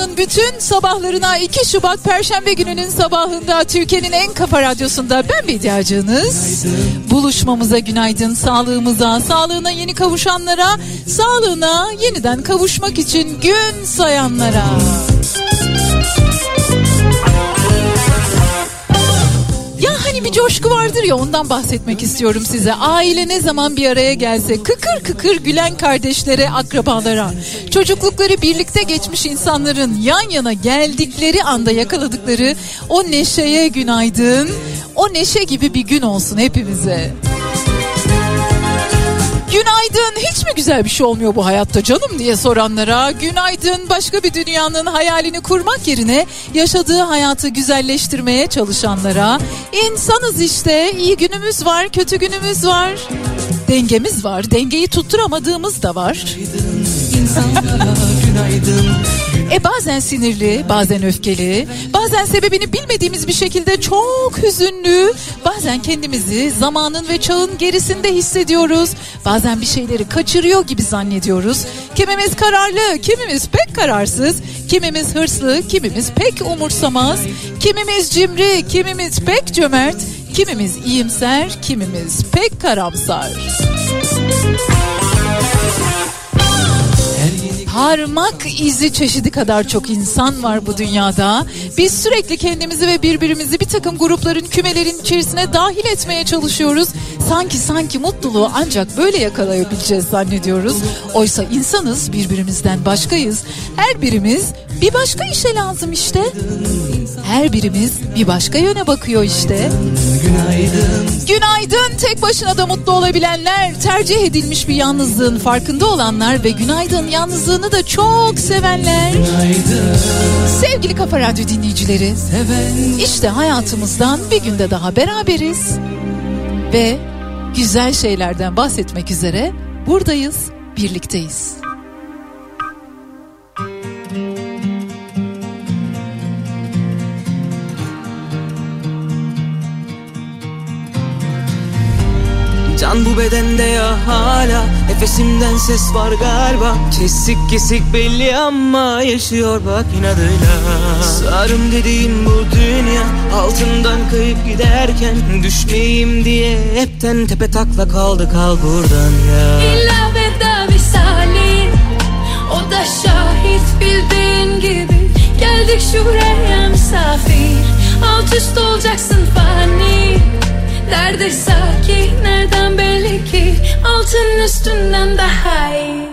günaydın dünyanın bütün sabahlarına 2 Şubat Perşembe gününün sabahında Türkiye'nin en kafa radyosunda ben bir ihtiyacınız. Buluşmamıza günaydın, sağlığımıza, sağlığına yeni kavuşanlara, sağlığına yeniden kavuşmak için gün sayanlara. Hani bir coşku vardır ya ondan bahsetmek istiyorum size. Aile ne zaman bir araya gelse kıkır kıkır gülen kardeşlere, akrabalara, çocuklukları birlikte geçmiş insanların yan yana geldikleri anda yakaladıkları o neşeye günaydın. O neşe gibi bir gün olsun hepimize. Günaydın. Hiç mi güzel bir şey olmuyor bu hayatta canım diye soranlara? Günaydın. Başka bir dünyanın hayalini kurmak yerine yaşadığı hayatı güzelleştirmeye çalışanlara. İnsanız işte. İyi günümüz var kötü günümüz var. Dengemiz var. Dengeyi tutturamadığımız da var. İnsanlara günaydın e bazen sinirli, bazen öfkeli, bazen sebebini bilmediğimiz bir şekilde çok hüzünlü, bazen kendimizi zamanın ve çağın gerisinde hissediyoruz. Bazen bir şeyleri kaçırıyor gibi zannediyoruz. Kimimiz kararlı, kimimiz pek kararsız, kimimiz hırslı, kimimiz pek umursamaz, kimimiz cimri, kimimiz pek cömert, kimimiz iyimser, kimimiz pek karamsar. Parmak izi çeşidi kadar çok insan var bu dünyada. Biz sürekli kendimizi ve birbirimizi bir takım grupların, kümelerin içerisine dahil etmeye çalışıyoruz. Sanki sanki mutluluğu ancak böyle yakalayabileceğiz zannediyoruz. Oysa insanız, birbirimizden başkayız. Her birimiz bir başka işe lazım işte. Her birimiz bir başka yöne bakıyor işte. Günaydın. Günaydın tek başına da mutlu olabilenler, tercih edilmiş bir yalnızlığın farkında olanlar ve günaydın yalnızlığını da çok sevenler. Sevgili Kafa Radyo dinleyicileri, işte hayatımızdan bir günde daha beraberiz. Ve güzel şeylerden bahsetmek üzere buradayız, birlikteyiz. Can bu bedende ya hala. Nefesimden ses var galiba. Kesik kesik belli ama Yaşıyor bak inadıyla. Sarım dediğim bu dünya Altından kayıp giderken Düşmeyeyim diye Hepten tepe takla kaldı kal buradan ya. İlla veda visali O da şahit bildiğin gibi. Geldik şuraya misafir Alt üst olacaksın fani Derde sakin nereden belli ki Altın üstünden daha iyi?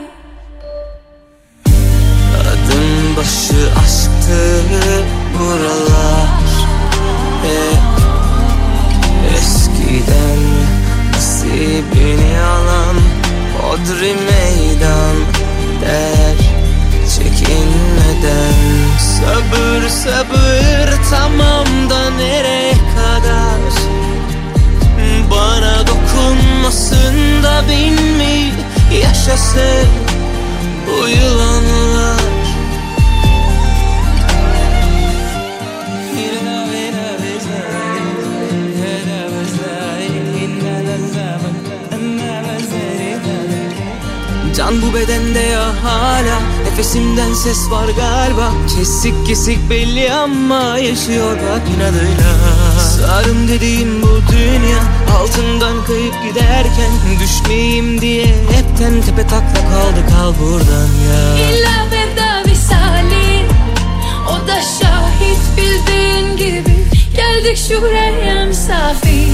Adım başı aşktı buralar. Hep eskiden nasibini alan Hodri meydan der çekinmeden. Sabır sabır tamam da nereye kadar bana dokunmasın da bin mi yaşasın bu yılanlar. Can bu bedende ya hala. Nefesimden ses var galiba. Kesik kesik belli ama Yaşıyor bak inadıyla. Sarım dediğim bu dünya Altından kayıp giderken Düşmeyeyim diye Hepten tepe takla kaldı kal buradan ya. İlla veda visali O da şahit bildiğin gibi. Geldik şuraya misafir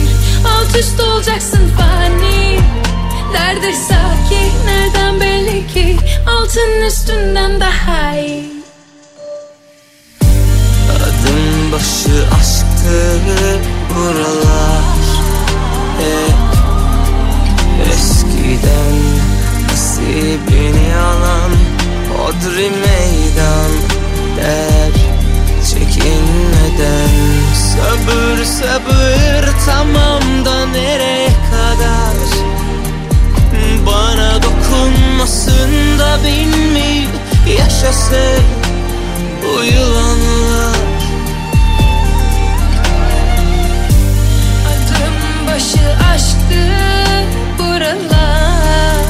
Alt üst olacaksın fani. Derde sakin nereden belli ki? Altın üstünden daha iyi. Adım başı aşktı buralar Hep eskiden nasibini alan Hodri meydan der çekinmeden. Sabır sabır tamam da nereye kadar? Bana dokunmasın da bin mi yaşasın bu başı aşktı buralar.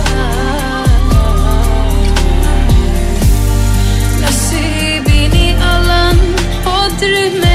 Nasibini alan hodrime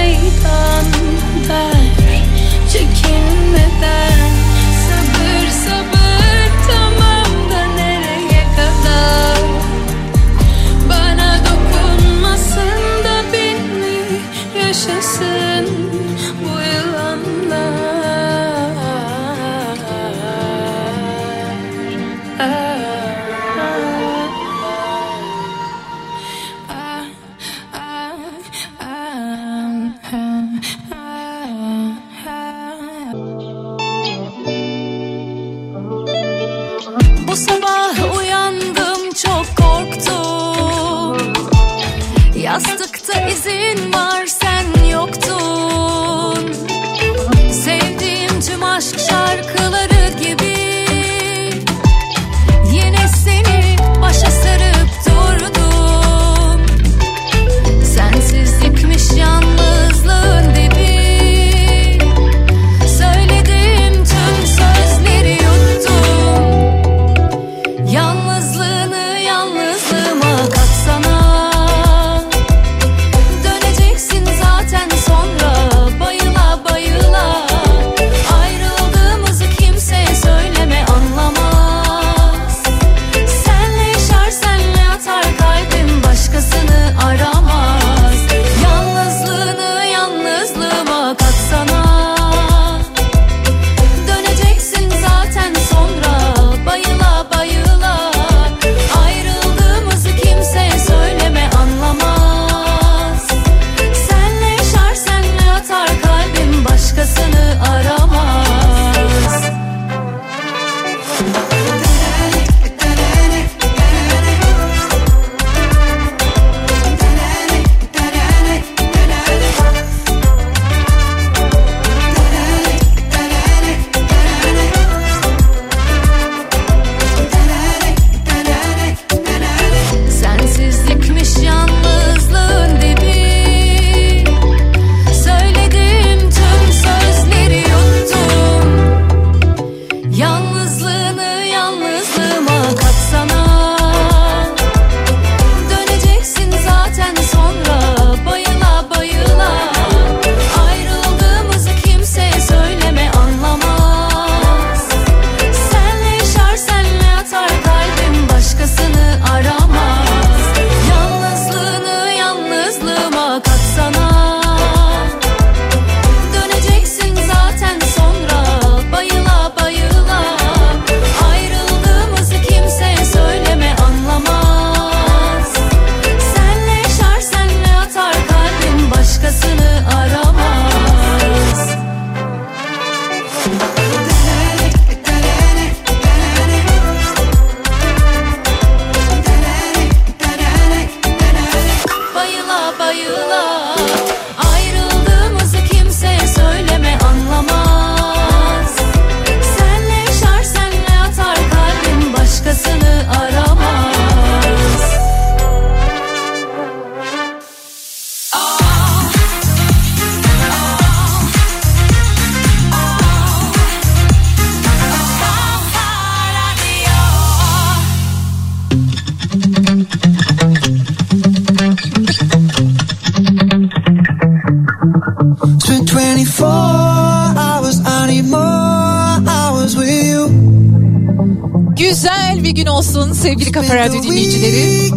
sevgili Kafa Radyo dinleyicileri.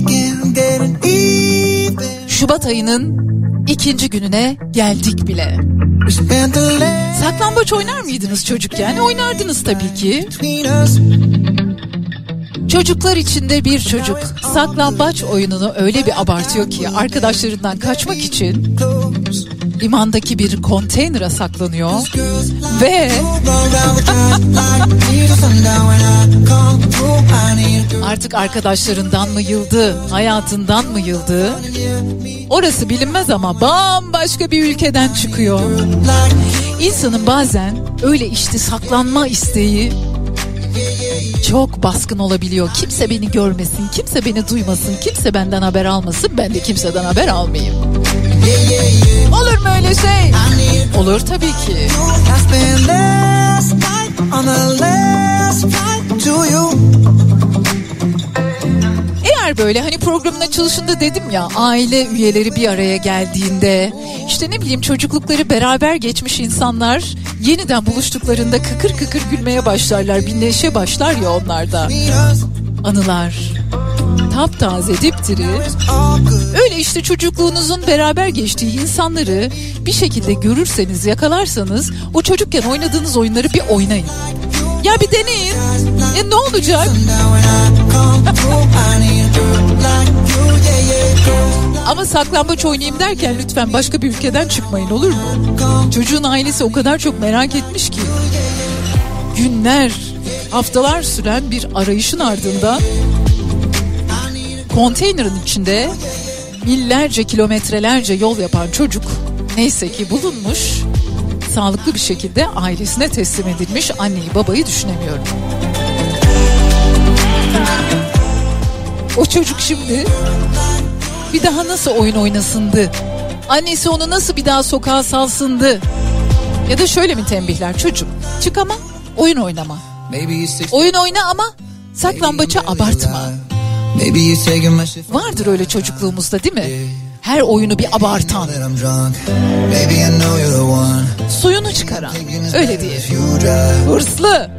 Şubat ayının ikinci gününe geldik bile. Saklambaç oynar mıydınız çocukken? Oynardınız tabii ki. Çocuklar içinde bir çocuk saklambaç oyununu öyle bir abartıyor ki arkadaşlarından kaçmak için limandaki bir konteynere saklanıyor ve artık arkadaşlarından mı yıldı, hayatından mı yıldı? Orası bilinmez ama bambaşka bir ülkeden çıkıyor. İnsanın bazen öyle işte saklanma isteği çok baskın olabiliyor. Kimse beni görmesin, kimse beni duymasın, kimse benden haber almasın, ben de kimseden haber almayayım. Olur mu öyle şey? Olur tabii ki. Eğer böyle hani programın açılışında dedim ya aile üyeleri bir araya geldiğinde işte ne bileyim çocuklukları beraber geçmiş insanlar yeniden buluştuklarında kıkır kıkır gülmeye başlarlar bir neşe başlar ya onlarda anılar taptaze dipdiri öyle işte çocukluğunuzun beraber geçtiği insanları bir şekilde görürseniz yakalarsanız o çocukken oynadığınız oyunları bir oynayın ya bir deneyin. E ne olacak? Ama saklambaç oynayayım derken lütfen başka bir ülkeden çıkmayın olur mu? Çocuğun ailesi o kadar çok merak etmiş ki. Günler, haftalar süren bir arayışın ardından konteynerin içinde millerce kilometrelerce yol yapan çocuk neyse ki bulunmuş sağlıklı bir şekilde ailesine teslim edilmiş anneyi babayı düşünemiyorum. O çocuk şimdi bir daha nasıl oyun oynasındı? Annesi onu nasıl bir daha sokağa salsındı? Ya da şöyle mi tembihler çocuk? Çık ama oyun oynama. Oyun oyna ama saklambaça abartma. Vardır öyle çocukluğumuzda değil mi? Her oyunu bir abartan. Suyunu çıkaran. Öyle diye. Hırslı.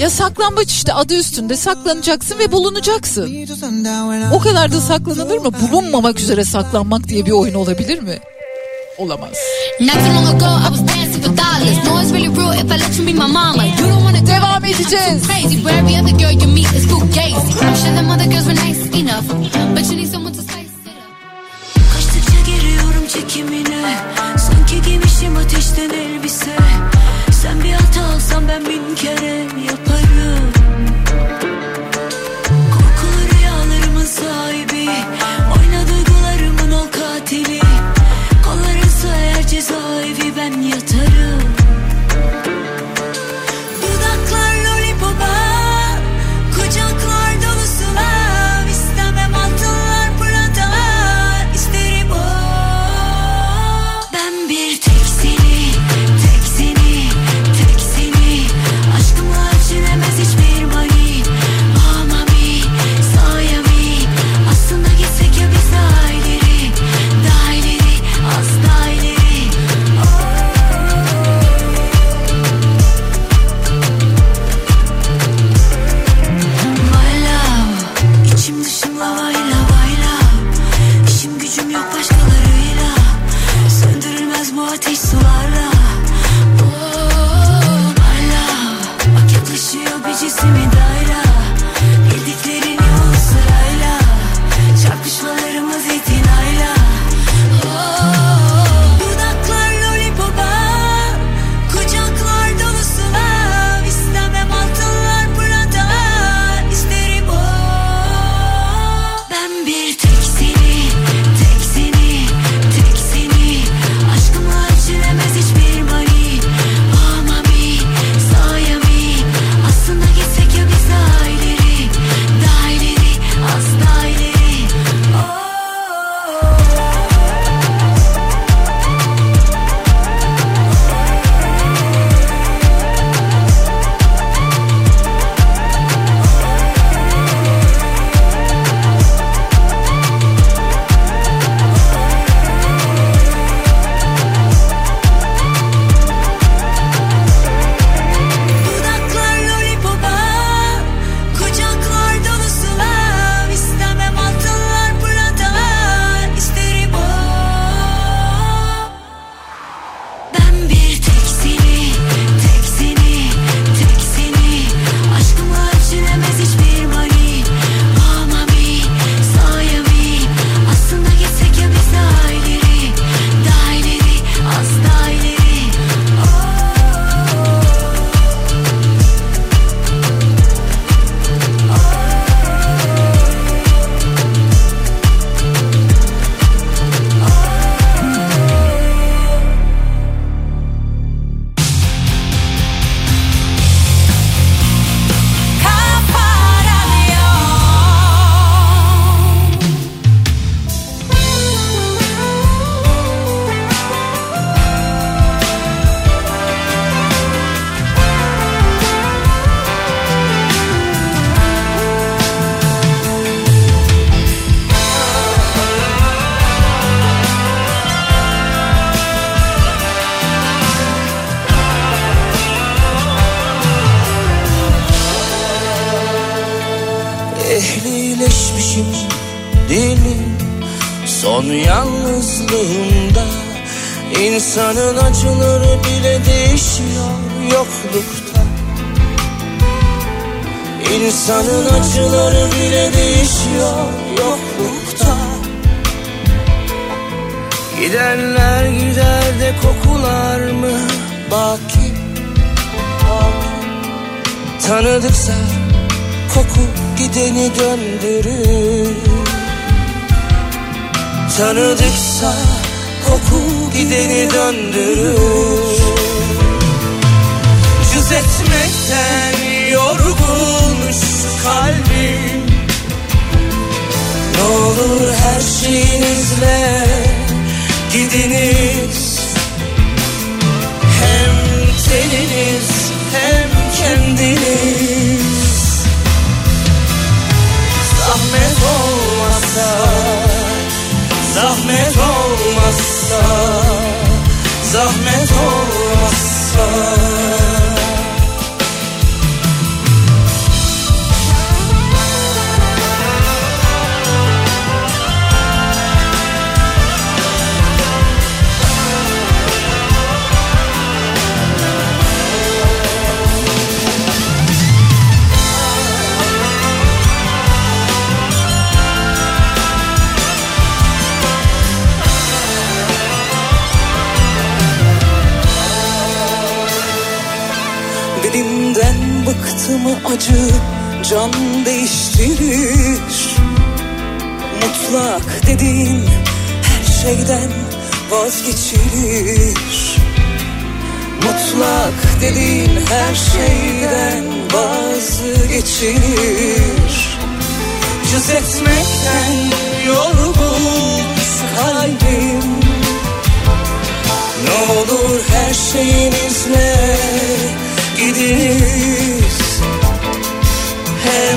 Ya saklambaç işte adı üstünde saklanacaksın ve bulunacaksın. O kadar da saklanılır mı? Bulunmamak üzere saklanmak diye bir oyun olabilir mi? Olamaz. Devam edeceğiz. Kaçtıkça giriyorum çekimine. Sanki giymişim ateşten elbise. Sen bir hata alsan ben bin kere yaparım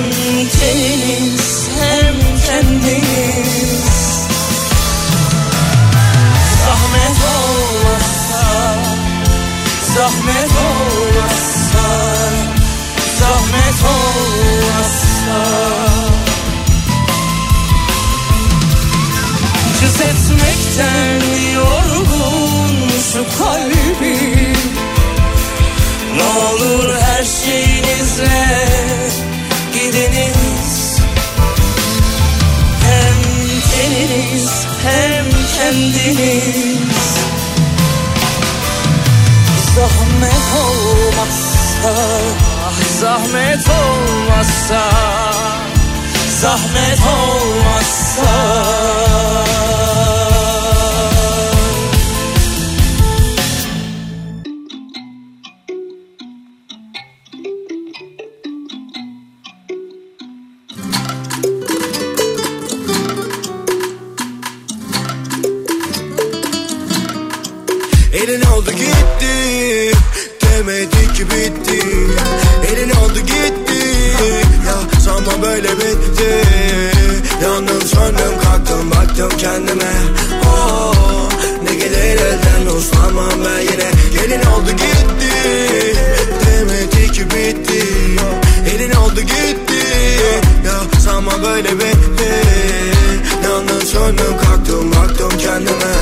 Hem teniniz hem kendiniz Zahmet olmazsa Zahmet olmazsa Zahmet olmazsa. Cız etmekten kendiniz Zahmet olmazsa Zahmet olmazsa Zahmet olmazsa böyle bitti. Yandım söndüm kalktım baktım kendime.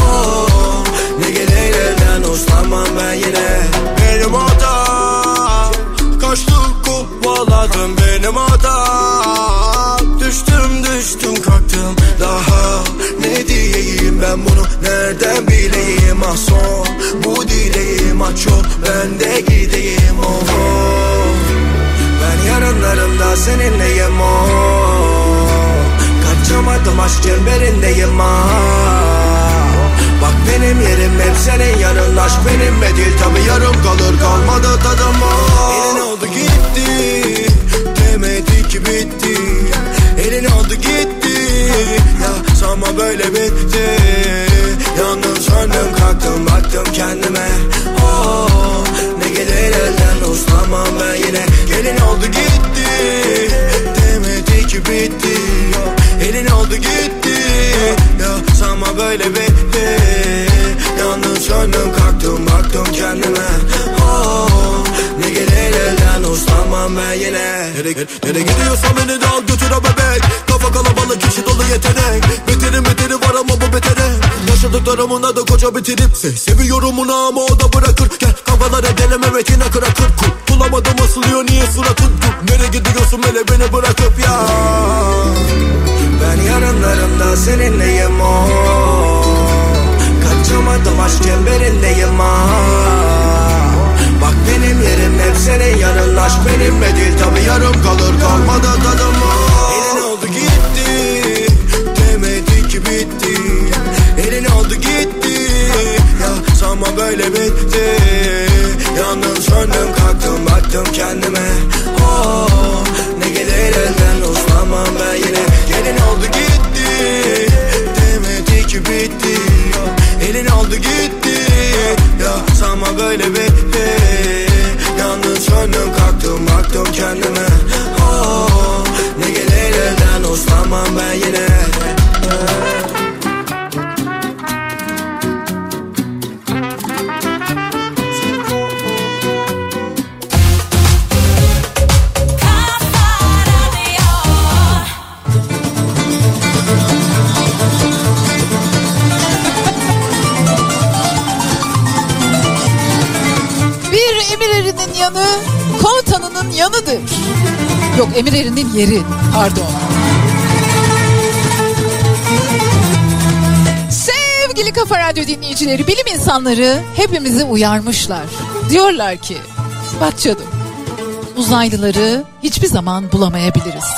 Oh, Ne gelir elden uslanmam ben yine. Benim hatam Kaçtım kovaladım benim hatam. Düştüm düştüm kalktım. Daha Ne diyeyim ben bunu? Nereden bileyim? Ah son Bu dileğim ah ben de gideyim. Oh, oh. Ben yarınlarımda seninleyim oh. Kaçamadım aşk çemberindeyim ah Bak benim yerim hep senin yanın Aşk benimle değil tabi yarım kalır kalmadı tadım oh. Elin oldu gitti Demedi ki bitti Elin oldu gitti Ya sanma böyle bitti Yandım söndüm kalktım baktım kendime oh, gelir elden uslanmam ben yine. Gelin oldu gitti Demedi ki bitti. Elin oldu gitti Ya sanma böyle bitti. Yandım söndüm kalktım baktım kendime. Oh, Ne gelir elden uslanmam ben yine. Nereye, nereye gidiyorsan beni de al götür o bebek. Kafa kalabalık içi dolu yetenek. Beterin beteri var ama bu betere. Yaşadıklarımın adı koca bitirip Se Seviyorum onu ama o da bırakır. Gel kafalara denememek yine kırakır Bulamadım asılıyor niye suratın Nereye gidiyorsun hele beni bırakıp ya? Ben yarınlarımda seninleyim o. Kaçamadım aşk çemberindeyim ha Bak benim yerim hep senin yanın Aşk benimle değil. Tabi yarım kalır kalmadı tadım Elin oldu gitti. Demedi ki bitti. Elin oldu gitti. Ya sanma böyle bitti Yandım söndüm kalktım baktım kendime. Oh, Ne gelir elden uslanmam ben yine. Gelin oldu gitti Demedi ki bitti. Elin oldu gitti Ya sanma böyle bitti. Yalnız söndüm kalktım baktım kendime. Oh, Ne gelir elden uslanmam ben yine. Bir Yanı komutanının yanıdır. Yok Emireri'nin yeri pardon. Sevgili Kafa Radyo dinleyicileri, bilim insanları hepimizi uyarmışlar. Diyorlar ki, bak canım uzaylıları hiçbir zaman bulamayabiliriz.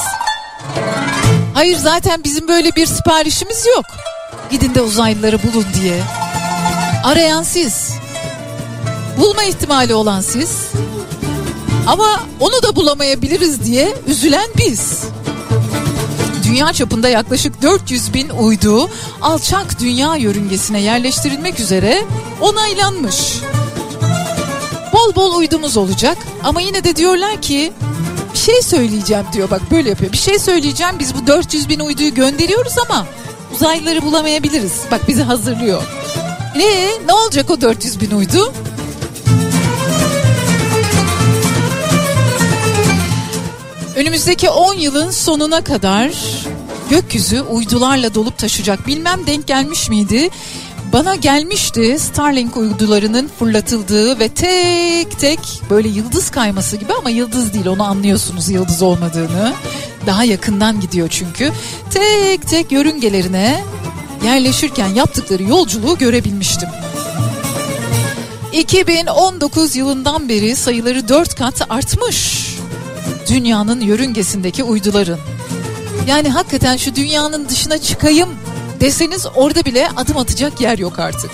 Hayır zaten bizim böyle bir siparişimiz yok. Gidin de uzaylıları bulun diye. Arayan siz. Bulma ihtimali olan siz. Ama onu da bulamayabiliriz diye üzülen biz. Dünya çapında yaklaşık 400 bin uydu alçak dünya yörüngesine yerleştirilmek üzere onaylanmış. Bol bol uydumuz olacak ama yine de diyorlar ki bir şey söyleyeceğim diyor bak böyle yapıyor. Bir şey söyleyeceğim biz bu 400 bin uyduyu gönderiyoruz ama uzaylıları bulamayabiliriz. Bak bizi hazırlıyor. Ne? Ne olacak o 400 bin uydu? Önümüzdeki 10 yılın sonuna kadar gökyüzü uydularla dolup taşacak. Bilmem denk gelmiş miydi? Bana gelmişti Starlink uydularının fırlatıldığı ve tek tek böyle yıldız kayması gibi ama yıldız değil onu anlıyorsunuz yıldız olmadığını. Daha yakından gidiyor çünkü. Tek tek yörüngelerine yerleşirken yaptıkları yolculuğu görebilmiştim. 2019 yılından beri sayıları 4 kat artmış. Dünyanın yörüngesindeki uyduların. Yani hakikaten şu dünyanın dışına çıkayım deseniz orada bile adım atacak yer yok artık.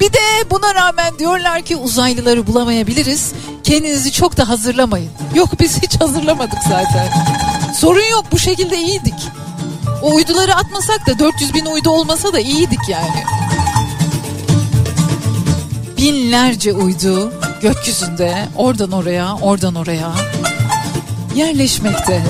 Bir de buna rağmen diyorlar ki uzaylıları bulamayabiliriz. Kendinizi çok da hazırlamayın. Yok biz hiç hazırlamadık zaten. Sorun yok bu şekilde iyiydik. O uyduları atmasak da 400 bin uydu olmasa da iyiydik yani. Binlerce uydu gökyüzünde oradan oraya oradan oraya yerleşmekte.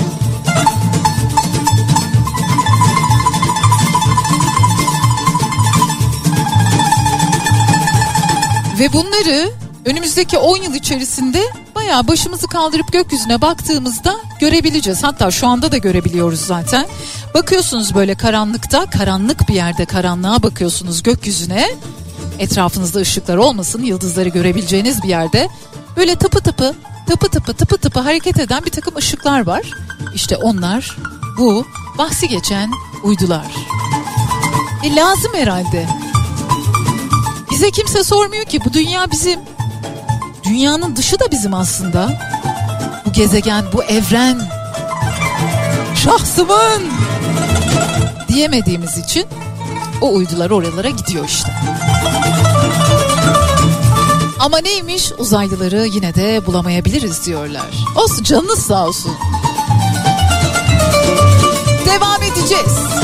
Ve bunları önümüzdeki 10 yıl içerisinde bayağı başımızı kaldırıp gökyüzüne baktığımızda görebileceğiz. Hatta şu anda da görebiliyoruz zaten. Bakıyorsunuz böyle karanlıkta, karanlık bir yerde karanlığa bakıyorsunuz gökyüzüne. Etrafınızda ışıklar olmasın, yıldızları görebileceğiniz bir yerde. Böyle tıpı tıpı, tıpı tıpı, tıpı tıpı hareket eden bir takım ışıklar var. İşte onlar bu bahsi geçen uydular. E lazım herhalde. Bize kimse sormuyor ki bu dünya bizim. Dünyanın dışı da bizim aslında. Bu gezegen, bu evren. Şahsımın diyemediğimiz için o uydular oralara gidiyor işte. Ama neymiş uzaylıları yine de bulamayabiliriz diyorlar. Olsun canınız sağ olsun. Devam edeceğiz.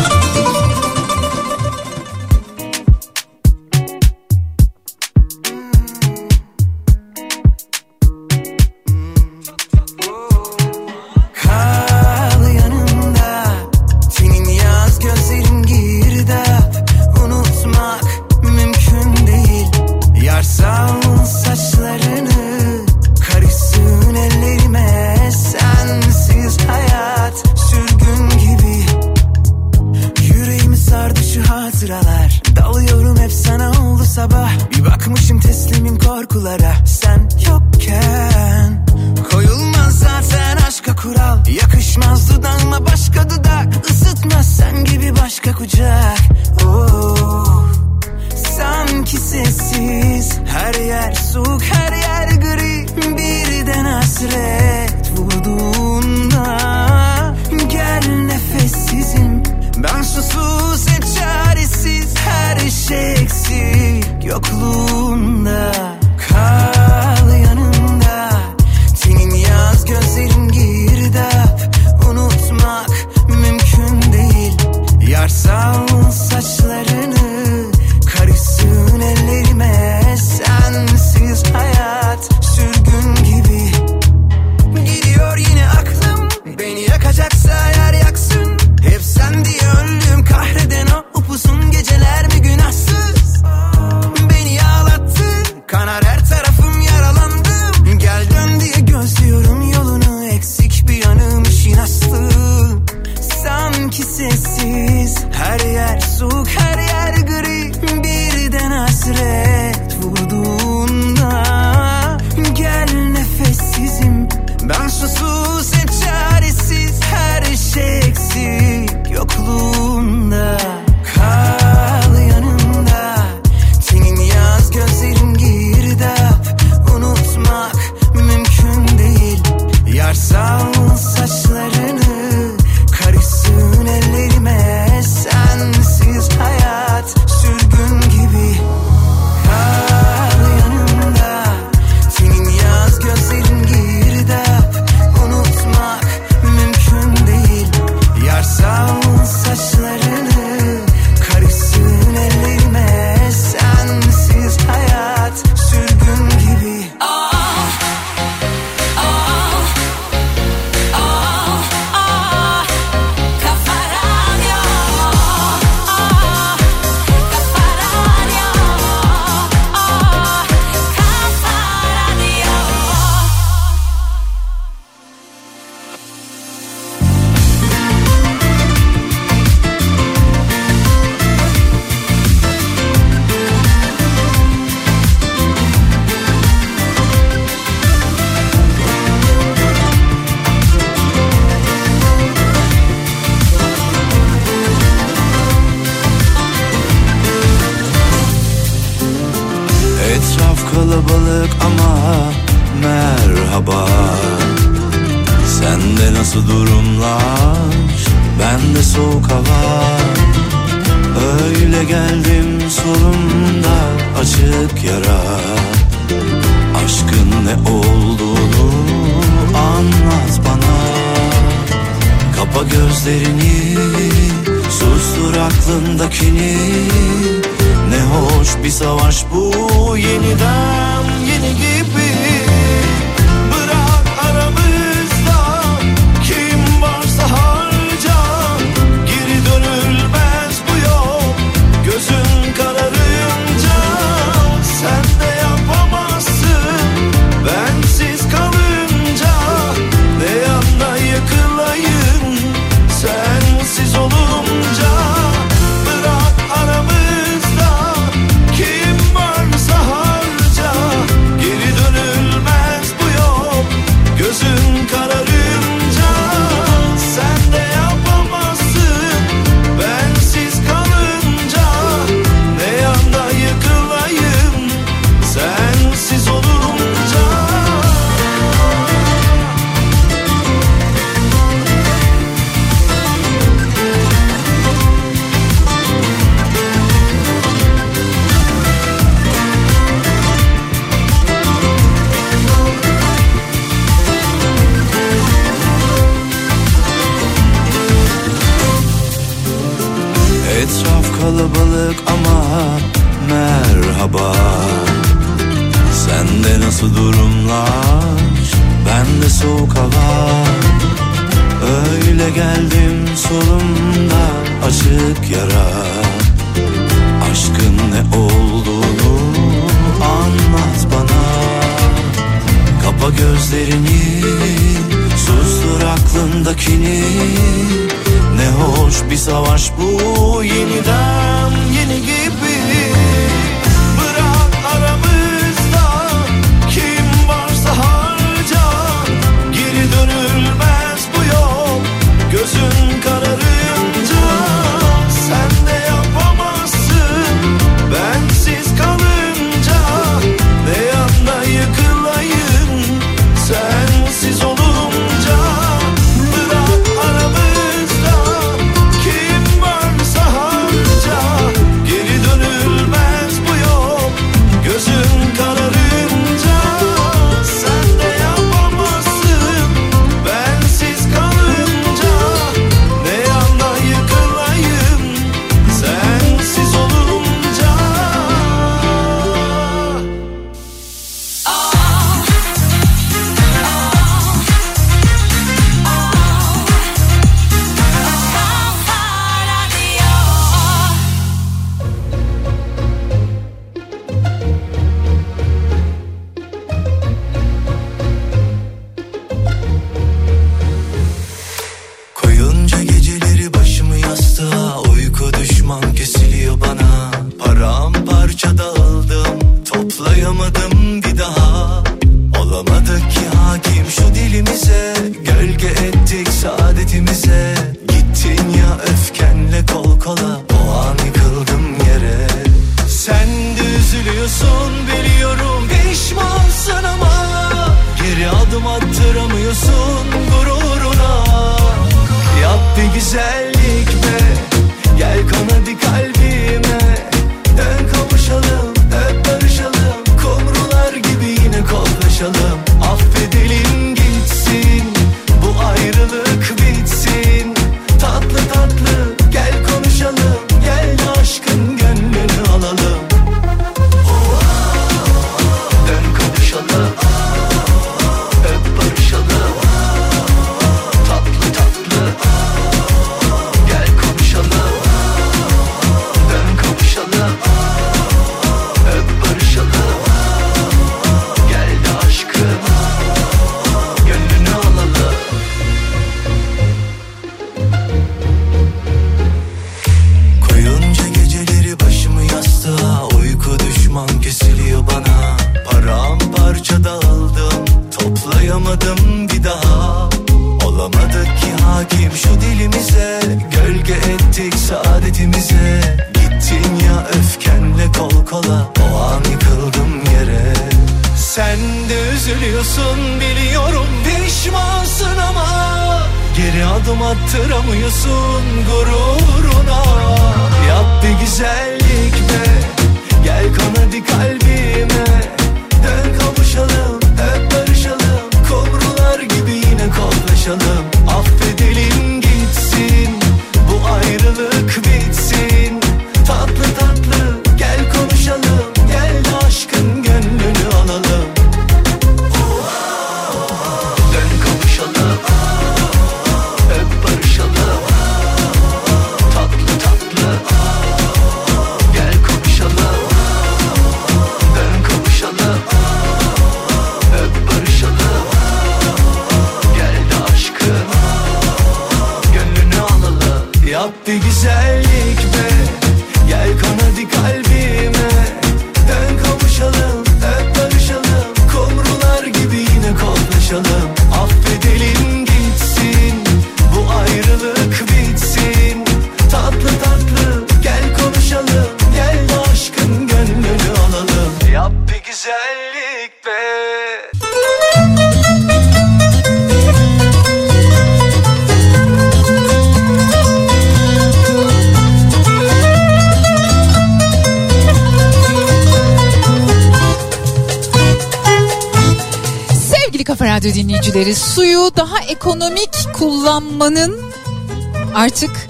Artık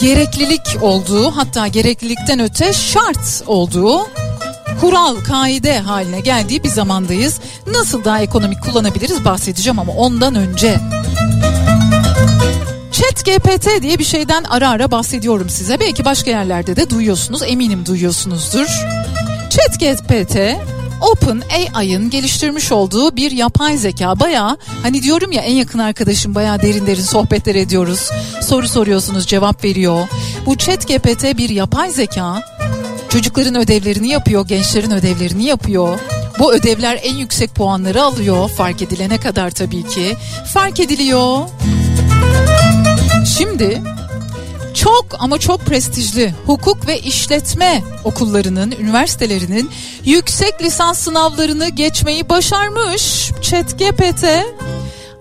gereklilik olduğu hatta gereklilikten öte şart olduğu kural, kaide haline geldiği bir zamandayız. Nasıl daha ekonomik kullanabiliriz bahsedeceğim ama ondan önce Chat GPT diye bir şeyden ara ara bahsediyorum size. Belki başka yerlerde de duyuyorsunuz. Eminim duyuyorsunuzdur. Chat GPT Open AI'ın geliştirmiş olduğu bir yapay zeka. Baya hani diyorum ya en yakın arkadaşım baya derin derin sohbetler ediyoruz. Soru soruyorsunuz cevap veriyor. Bu Chat GPT bir yapay zeka. Çocukların ödevlerini yapıyor, gençlerin ödevlerini yapıyor. Bu ödevler en yüksek puanları alıyor fark edilene kadar tabii ki. Fark ediliyor. Şimdi çok ama çok prestijli hukuk ve işletme okullarının, üniversitelerinin yüksek lisans sınavlarını geçmeyi başarmış ChatGPT.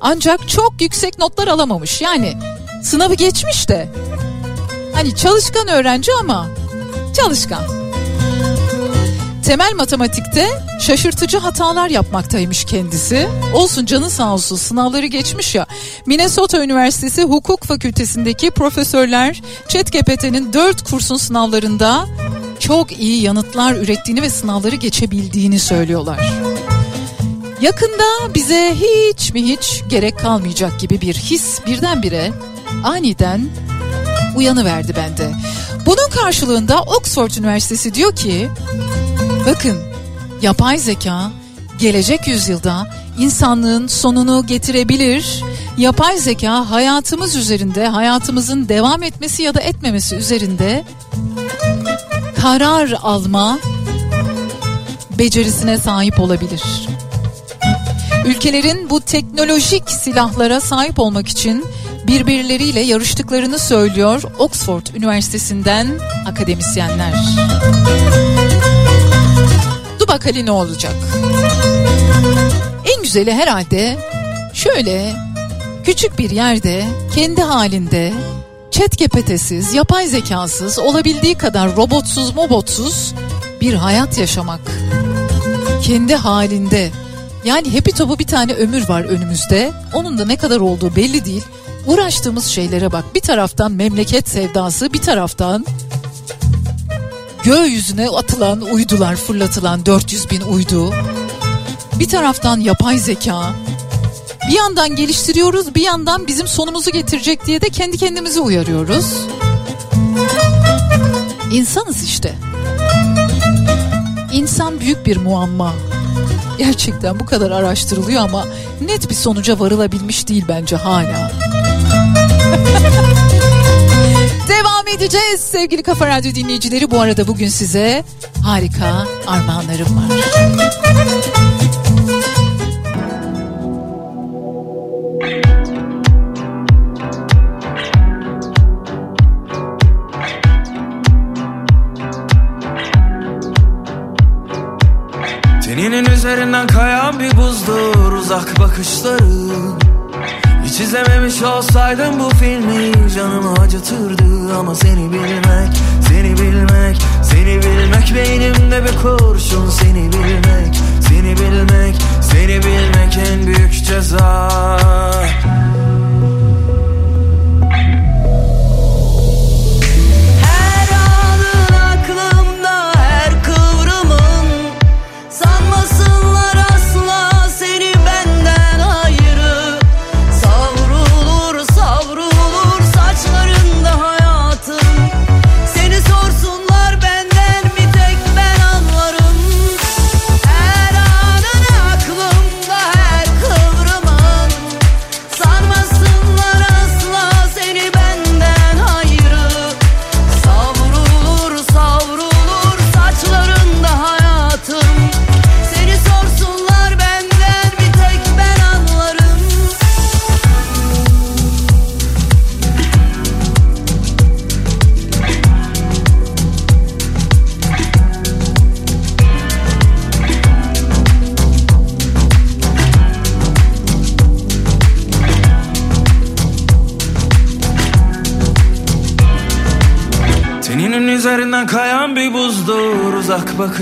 Ancak çok yüksek notlar alamamış. Yani sınavı geçmiş de hani çalışkan öğrenci ama çalışkan. Temel matematikte şaşırtıcı hatalar yapmaktaymış kendisi. Olsun canı sağ olsun sınavları geçmiş ya. Minnesota Üniversitesi Hukuk Fakültesindeki profesörler ChatGPT'nin 4 kursun sınavlarında çok iyi yanıtlar ürettiğini ve sınavları geçebildiğini söylüyorlar. Yakında bize hiç mi hiç gerek kalmayacak gibi bir his birdenbire aniden uyanıverdi bende. Bunun karşılığında Oxford Üniversitesi diyor ki bakın yapay zeka gelecek yüzyılda insanlığın sonunu getirebilir. Yapay zeka hayatımız üzerinde, hayatımızın devam etmesi ya da etmemesi üzerinde karar alma becerisine sahip olabilir. Ülkelerin bu teknolojik silahlara sahip olmak için birbirleriyle yarıştıklarını söylüyor Oxford Üniversitesi'nden akademisyenler. Dur bakalım ne olacak. En güzeli herhalde şöyle küçük bir yerde kendi halinde chat gepetesiz, yapay zekasız, olabildiği kadar robotsuz, mobotsuz bir hayat yaşamak. Kendi halinde. Yani Happy Top'u bir tane ömür var önümüzde. Onun da ne kadar olduğu belli değil. Uğraştığımız şeylere bak. Bir taraftan memleket sevdası, bir taraftan gökyüzüne atılan uydular, fırlatılan 400 bin uydu. Bir taraftan yapay zeka. Bir yandan geliştiriyoruz, bir yandan bizim sonumuzu getirecek diye de kendi kendimizi uyarıyoruz. İnsanız işte. İnsan büyük bir muamma. Gerçekten bu kadar araştırılıyor ama net bir sonuca varılabilmiş değil bence hala. Devam edeceğiz sevgili Kafa Radyo dinleyicileri. Bu arada bugün size harika armağanlarım var. Teninin üzerinden kayan bir buzdur uzak bakışların Hiç izlememiş olsaydım bu filmi canımı acıtırdı. Ama seni bilmek, seni bilmek, seni bilmek Beynimde bir kurşun. Seni bilmek, seni bilmek, seni bilmek en büyük ceza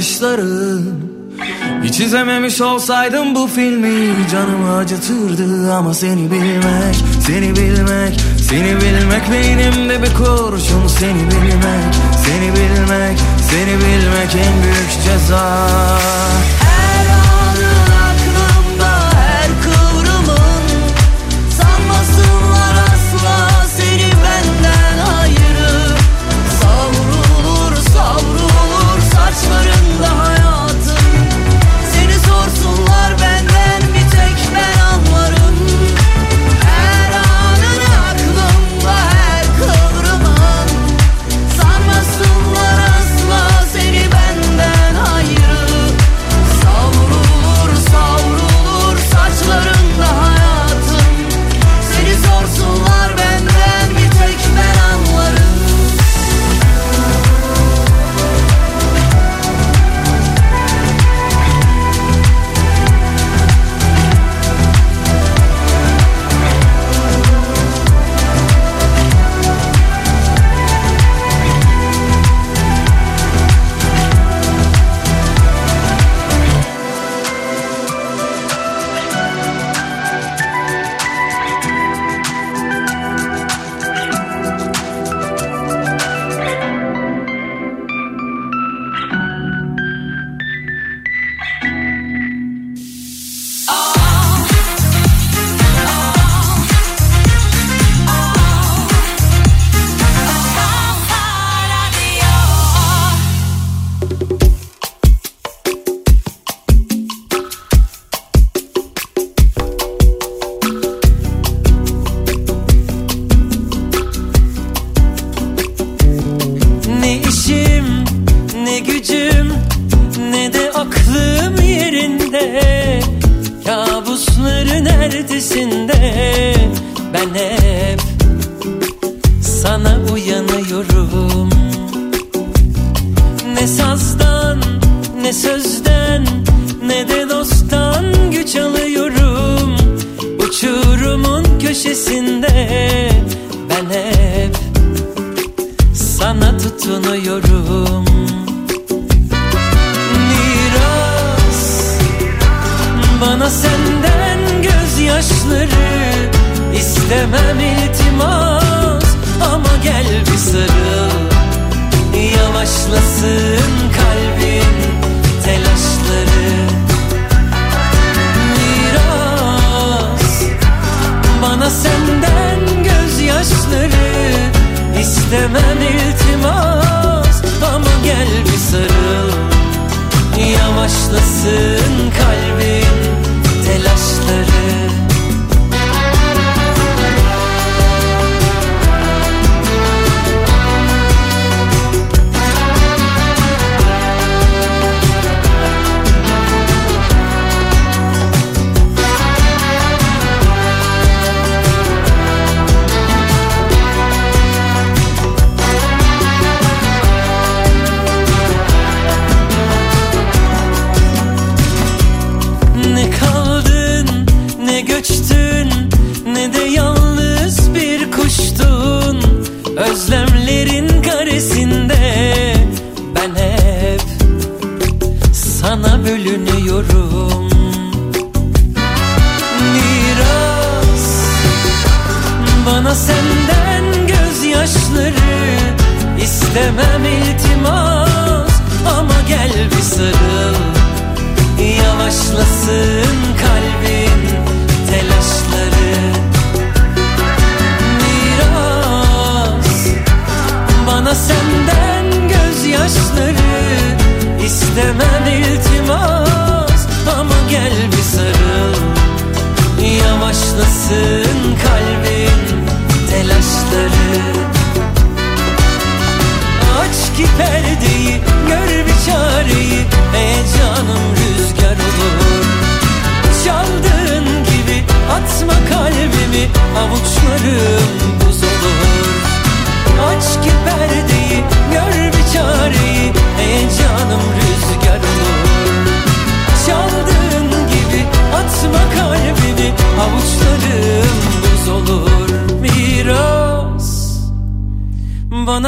uzak bakışların Hiç izlememiş olsaydım bu filmi canımı acıtırdı Ama seni bilmek, seni bilmek, seni bilmek Beynimde bir kurşun seni bilmek, seni bilmek, seni bilmek en büyük ceza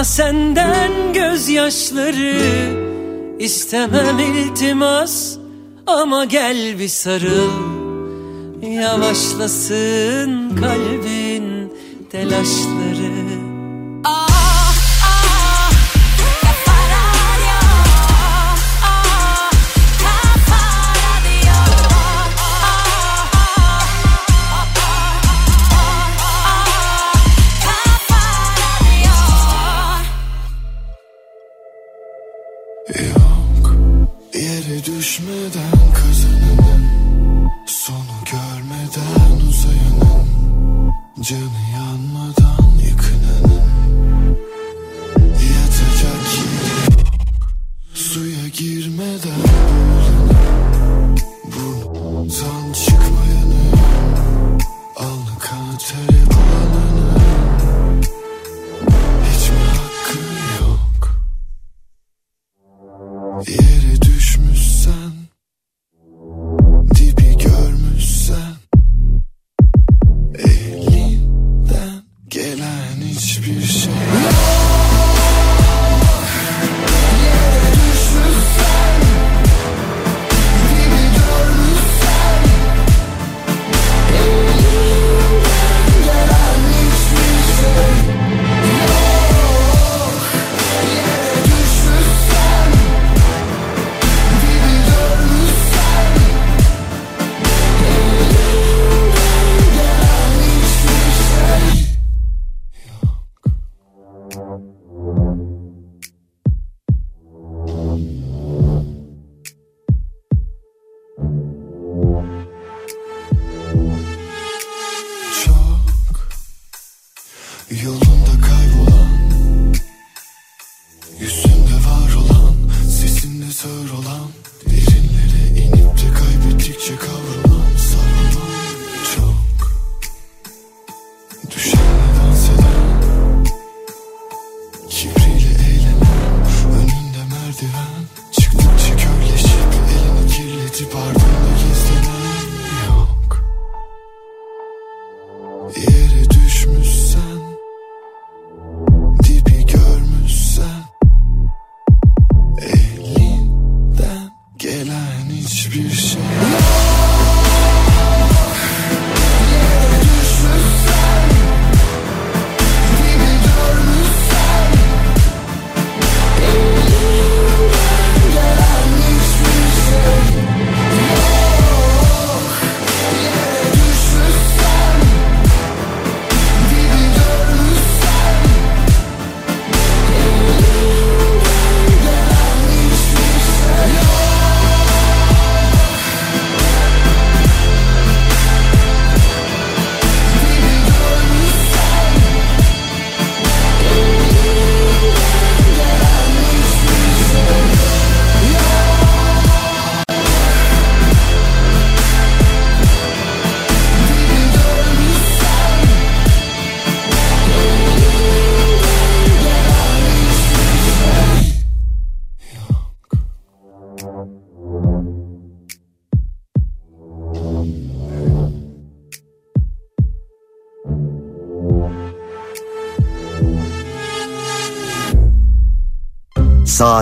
Alma senden gözyaşları. İstemem iltimas ama gel bir sarıl. Yavaşlasın kalbin telaşları.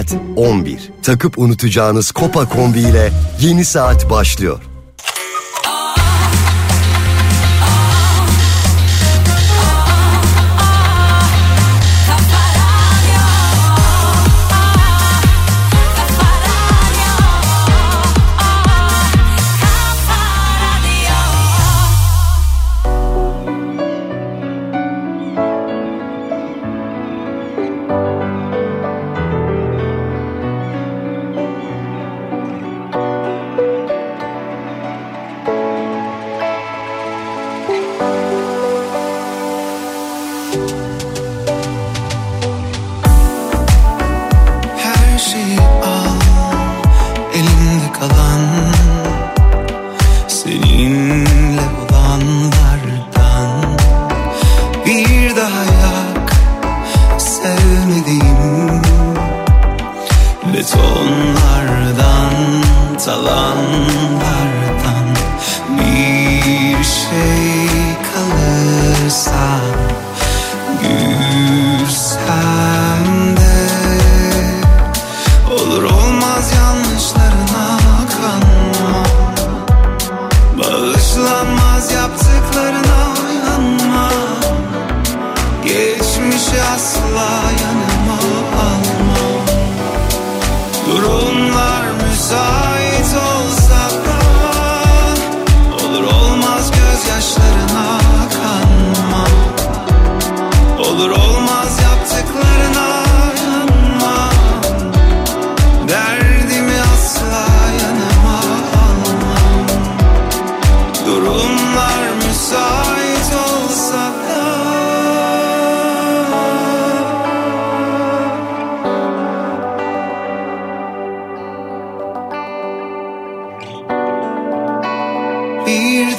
saat 11. Takıp unutacağınız Kopa kombi ile yeni saat başlıyor.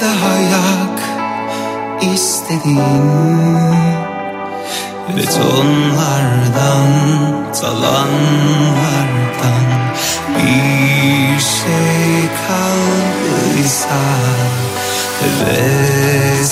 daha yak istediğin Betonlardan, talanlardan bir şey kaldıysa Ve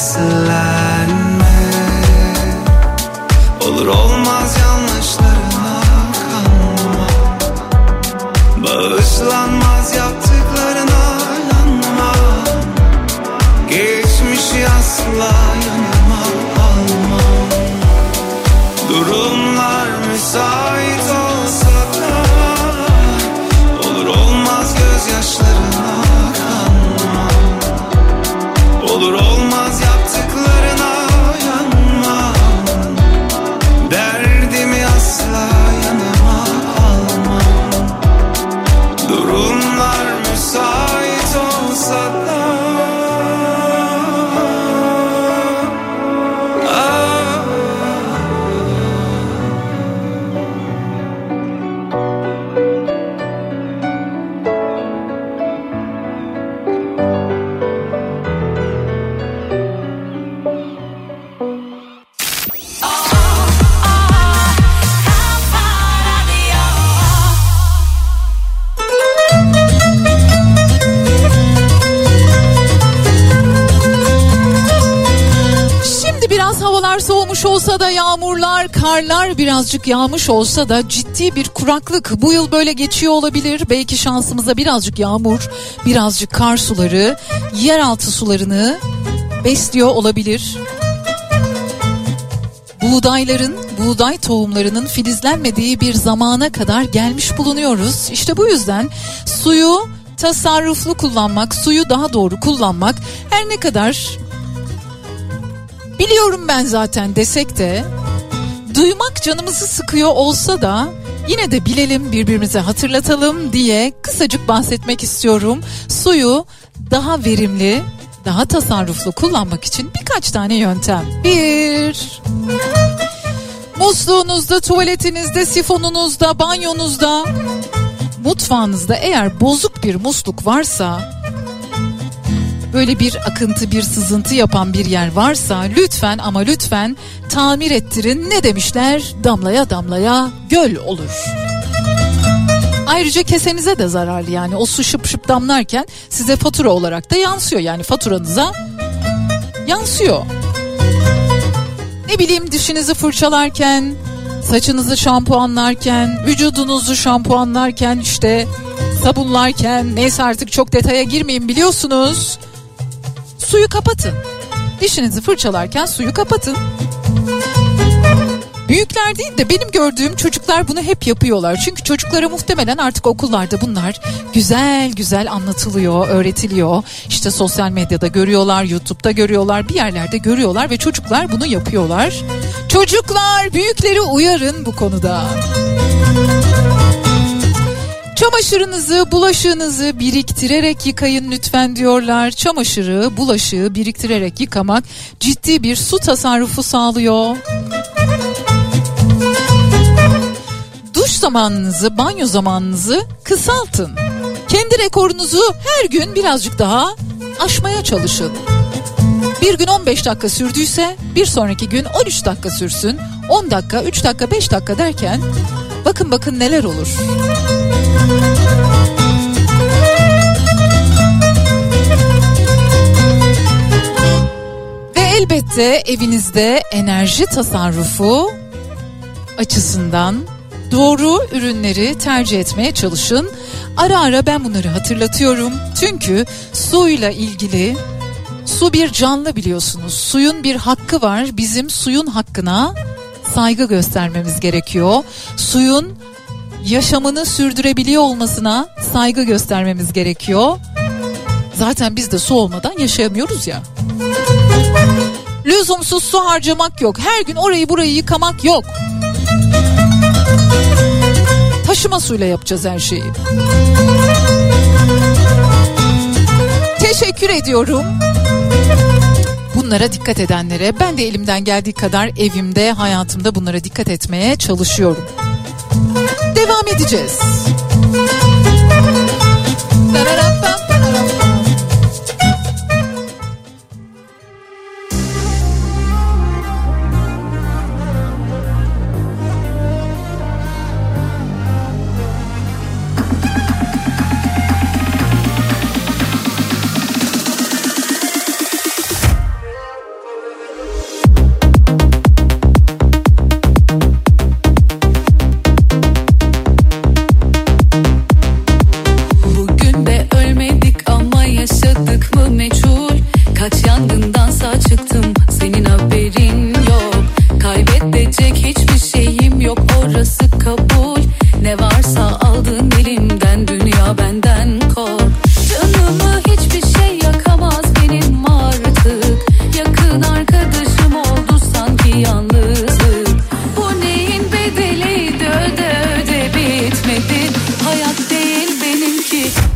karlar birazcık yağmış olsa da ciddi bir kuraklık bu yıl böyle geçiyor olabilir. Belki şansımıza birazcık yağmur, birazcık kar suları, yeraltı sularını besliyor olabilir. Buğdayların, buğday tohumlarının filizlenmediği bir zamana kadar gelmiş bulunuyoruz. İşte bu yüzden suyu tasarruflu kullanmak, suyu daha doğru kullanmak her ne kadar biliyorum ben zaten desek de duymak canımızı sıkıyor olsa da yine de bilelim birbirimize hatırlatalım diye kısacık bahsetmek istiyorum. Suyu daha verimli, daha tasarruflu kullanmak için birkaç tane yöntem. Bir, musluğunuzda, tuvaletinizde, sifonunuzda, banyonuzda, mutfağınızda eğer bozuk bir musluk varsa böyle bir akıntı bir sızıntı yapan bir yer varsa lütfen ama lütfen tamir ettirin. Ne demişler? Damlaya damlaya göl olur. Ayrıca kesenize de zararlı yani o su şıp şıp damlarken size fatura olarak da yansıyor yani faturanıza yansıyor. Ne bileyim dişinizi fırçalarken, saçınızı şampuanlarken, vücudunuzu şampuanlarken işte sabunlarken neyse artık çok detaya girmeyin biliyorsunuz. Suyu kapatın. Dişinizi fırçalarken suyu kapatın. Büyükler değil de benim gördüğüm çocuklar bunu hep yapıyorlar. Çünkü çocuklara muhtemelen artık okullarda bunlar güzel güzel anlatılıyor, öğretiliyor. İşte sosyal medyada görüyorlar, YouTube'da görüyorlar, bir yerlerde görüyorlar ve çocuklar bunu yapıyorlar. Çocuklar büyükleri uyarın bu konuda. Çamaşırınızı, bulaşığınızı biriktirerek yıkayın lütfen diyorlar. Çamaşırı, bulaşığı biriktirerek yıkamak ciddi bir su tasarrufu sağlıyor. Duş zamanınızı, banyo zamanınızı kısaltın. Kendi rekorunuzu her gün birazcık daha aşmaya çalışın. Bir gün 15 dakika sürdüyse bir sonraki gün 13 dakika sürsün. 10 dakika, 3 dakika, 5 dakika derken bakın bakın neler olur. Elbette evinizde enerji tasarrufu açısından doğru ürünleri tercih etmeye çalışın. Ara ara ben bunları hatırlatıyorum. Çünkü suyla ilgili su bir canlı biliyorsunuz. Suyun bir hakkı var. Bizim suyun hakkına saygı göstermemiz gerekiyor. Suyun yaşamını sürdürebiliyor olmasına saygı göstermemiz gerekiyor. Zaten biz de su olmadan yaşayamıyoruz ya. Lüzumsuz su harcamak yok. Her gün orayı burayı yıkamak yok. Taşıma suyla yapacağız her şeyi. Teşekkür ediyorum. Bunlara dikkat edenlere ben de elimden geldiği kadar evimde, hayatımda bunlara dikkat etmeye çalışıyorum. Devam edeceğiz. Bugün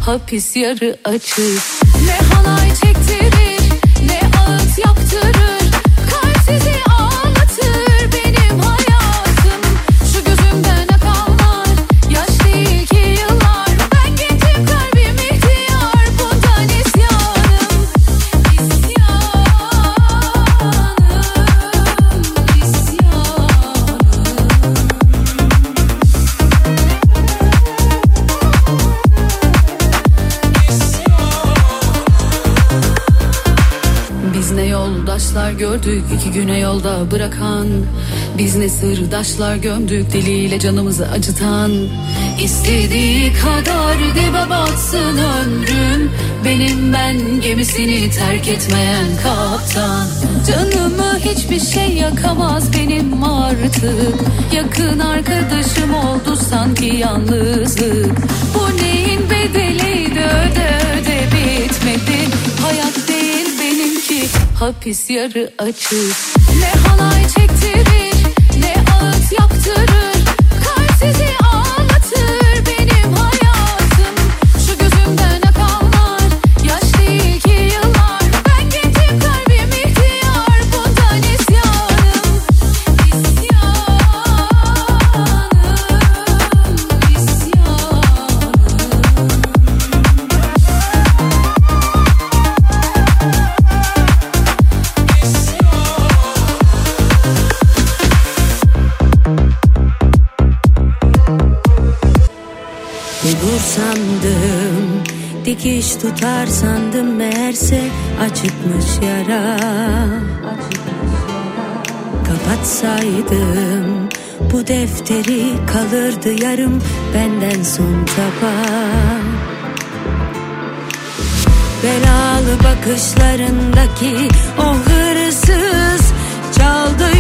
hapis yarı açık. Ne halay çektirir gördük iki güne yolda bırakan. Biz ne sırdaşlar gömdük diliyle canımızı acıtan. İstediği kadar dibe batsın ömrüm Benim ben gemisini terk etmeyen kaptan. Canımı hiçbir şey yakamaz benim artık. Yakın arkadaşım oldu sanki yalnızlık. Bu neyin bedeliydi öde öde hapis yarı açık. Ne halay çektirir ne ağıt yaptırır. Kalp sizi Dikiş tutar sandım meğerse acıkmış yara. Kapatsaydım bu defteri kalırdı yarım benden son çaba Belalı bakışlarındaki o hırsız Çaldı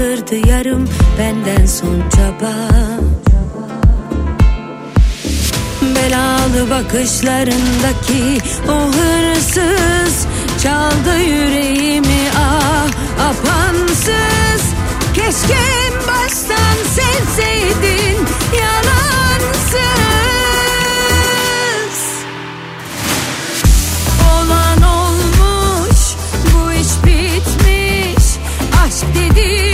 kalırdı yarım benden son çaba. Belalı bakışlarındaki o hırsız Çaldı yüreğimi ah apansız. Keşke en baştan sevseydin yalansız. Olan olmuş bu iş bitmiş. Aşk dediğimiz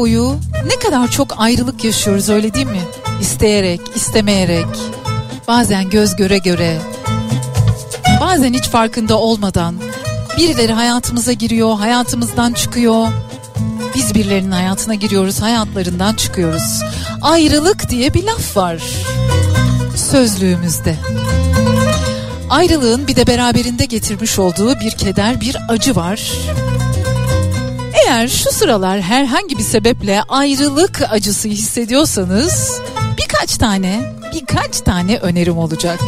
boyu ne kadar çok ayrılık yaşıyoruz öyle değil mi? İsteyerek, istemeyerek, bazen göz göre göre, bazen hiç farkında olmadan birileri hayatımıza giriyor, hayatımızdan çıkıyor. Biz birilerinin hayatına giriyoruz, hayatlarından çıkıyoruz. Ayrılık diye bir laf var sözlüğümüzde. Ayrılığın bir de beraberinde getirmiş olduğu bir keder, bir acı var. Eğer şu sıralar herhangi bir sebeple ayrılık acısı hissediyorsanız birkaç tane, birkaç tane önerim olacak.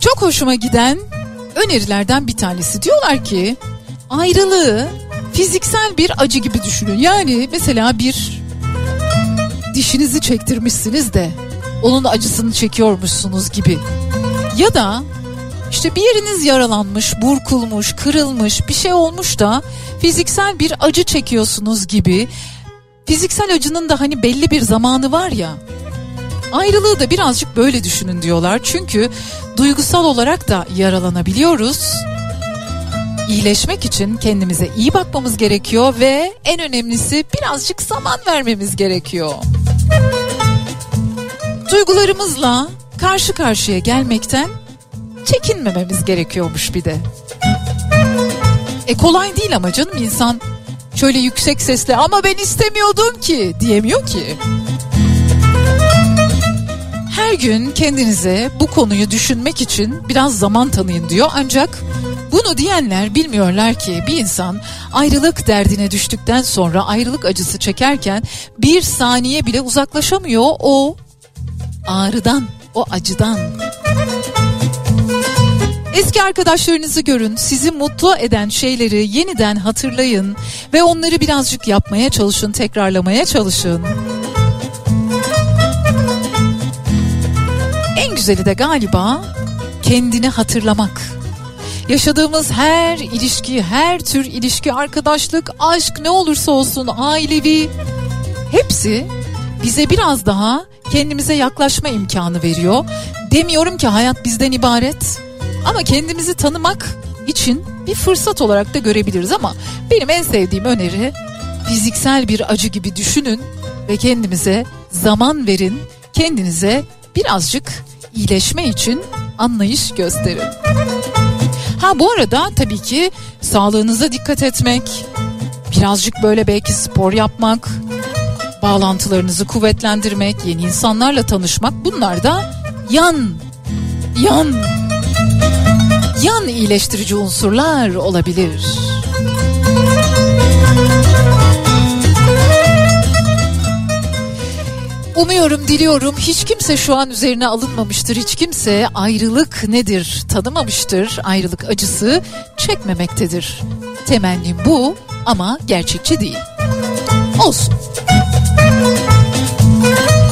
Çok hoşuma giden önerilerden bir tanesi. Diyorlar ki ayrılığı fiziksel bir acı gibi düşünün. Yani mesela bir dişinizi çektirmişsiniz de onun acısını çekiyormuşsunuz gibi. Ya da işte bir yeriniz yaralanmış, burkulmuş, kırılmış bir şey olmuş da fiziksel bir acı çekiyorsunuz gibi. Fiziksel acının da hani belli bir zamanı var ya. Ayrılığı da birazcık böyle düşünün diyorlar. Çünkü duygusal olarak da yaralanabiliyoruz. İyileşmek için kendimize iyi bakmamız gerekiyor ve en önemlisi birazcık zaman vermemiz gerekiyor. Duygularımızla karşı karşıya gelmekten çekinmememiz gerekiyormuş bir de. E kolay değil ama canım insan şöyle yüksek sesle ama ben istemiyordum ki diyemiyor ki. Her gün kendinize bu konuyu düşünmek için biraz zaman tanıyın diyor ancak bunu diyenler bilmiyorlar ki bir insan ayrılık derdine düştükten sonra ayrılık acısı çekerken bir saniye bile uzaklaşamıyor o ağrıdan, o acıdan. Eski arkadaşlarınızı görün, sizi mutlu eden şeyleri yeniden hatırlayın ve onları birazcık yapmaya çalışın, tekrarlamaya çalışın. En güzeli de galiba kendini hatırlamak. Yaşadığımız her ilişki, her tür ilişki, arkadaşlık, aşk ne olursa olsun, ailevi hepsi bize biraz daha kendimize yaklaşma imkanı veriyor. Demiyorum ki hayat bizden ibaret ama kendimizi tanımak için bir fırsat olarak da görebiliriz ama benim en sevdiğim öneri fiziksel bir acı gibi düşünün ve kendimize zaman verin. Kendinize birazcık iyileşme için anlayış gösterin. Ha bu arada tabii ki sağlığınıza dikkat etmek, birazcık böyle belki spor yapmak, bağlantılarınızı kuvvetlendirmek, yeni insanlarla tanışmak bunlar da yan yan yan iyileştirici unsurlar olabilir. Umuyorum, diliyorum hiç kimse şu an üzerine alınmamıştır. Hiç kimse ayrılık nedir tanımamıştır. Ayrılık acısı çekmemektedir. Temennim bu ama gerçekçi değil. Olsun. Omzumda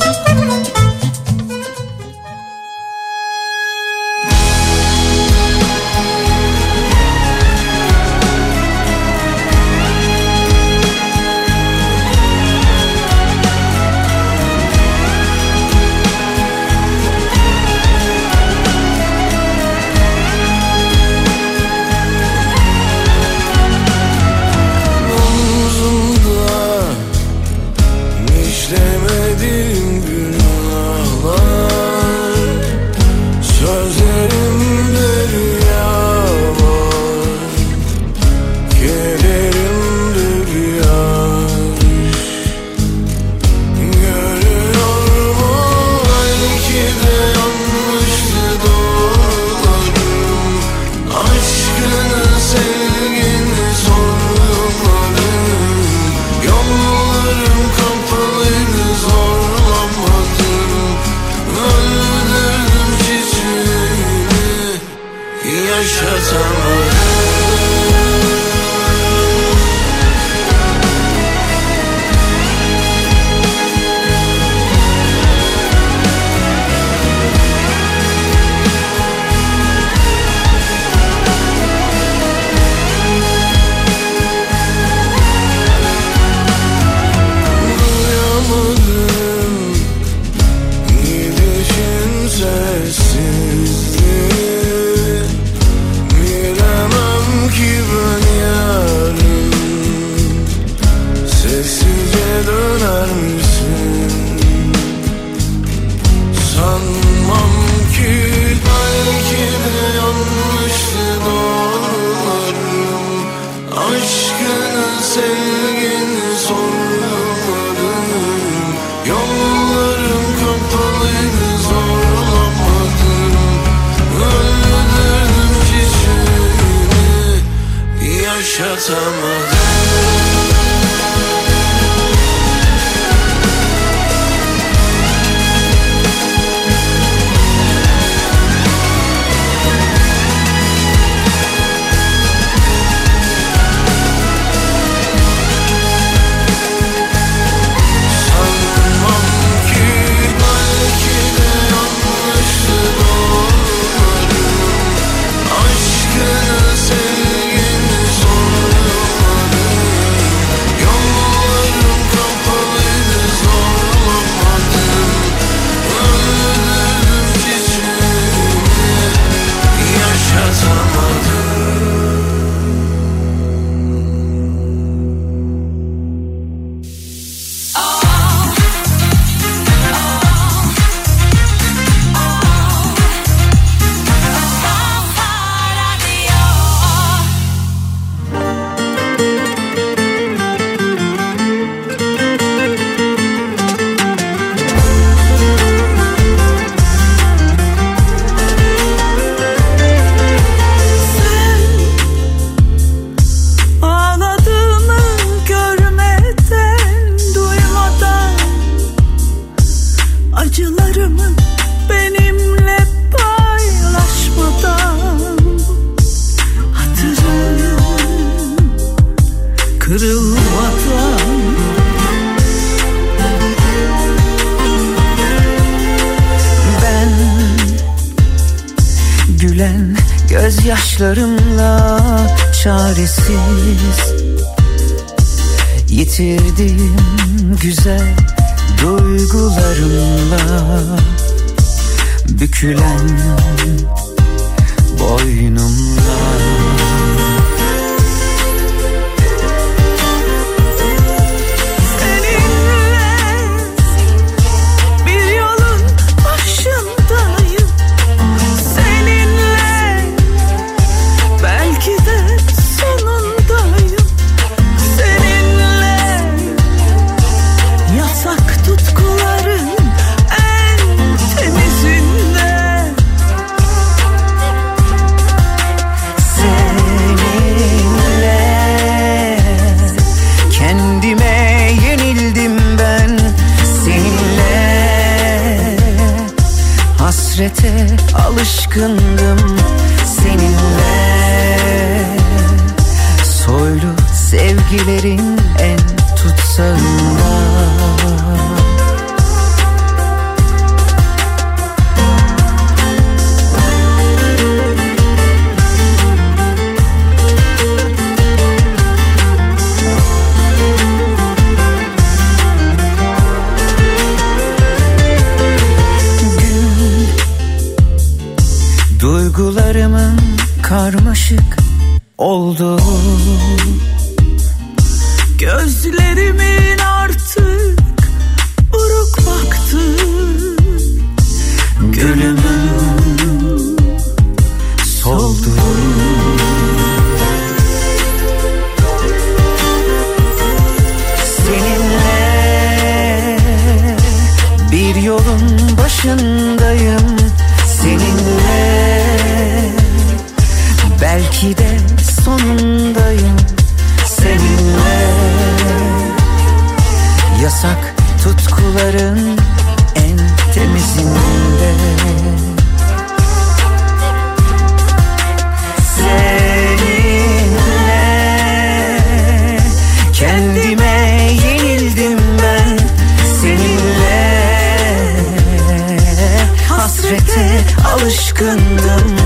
alışkındım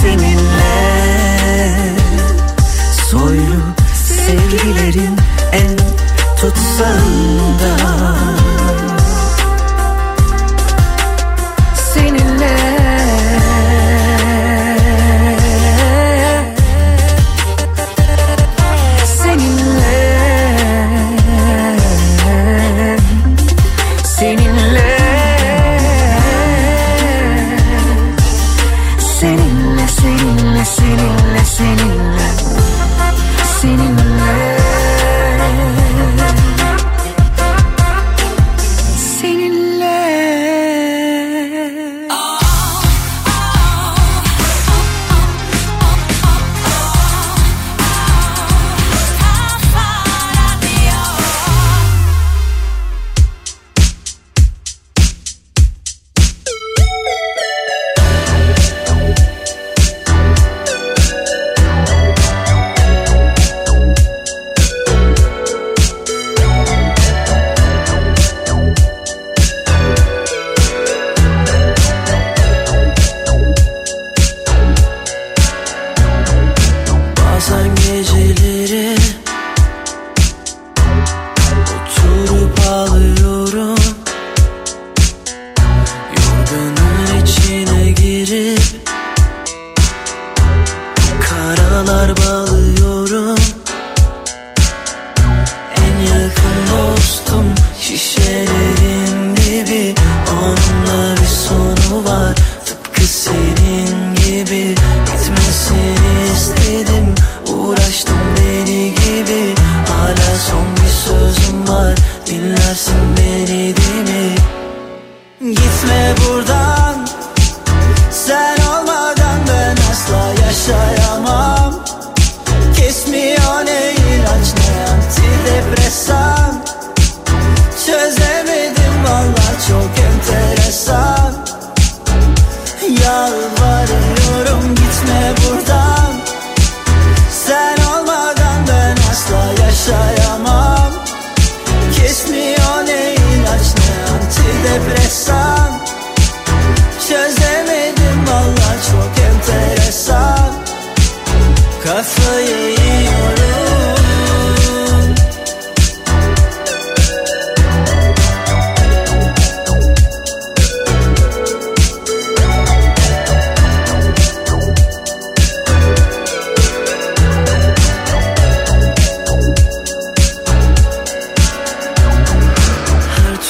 Seninle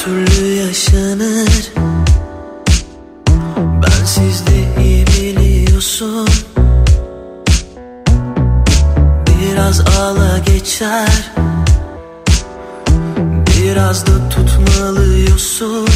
türlü yaşanır. Bensiz de iyi biliyorsun. Biraz ağla geçer. Biraz da tutmalıyorsun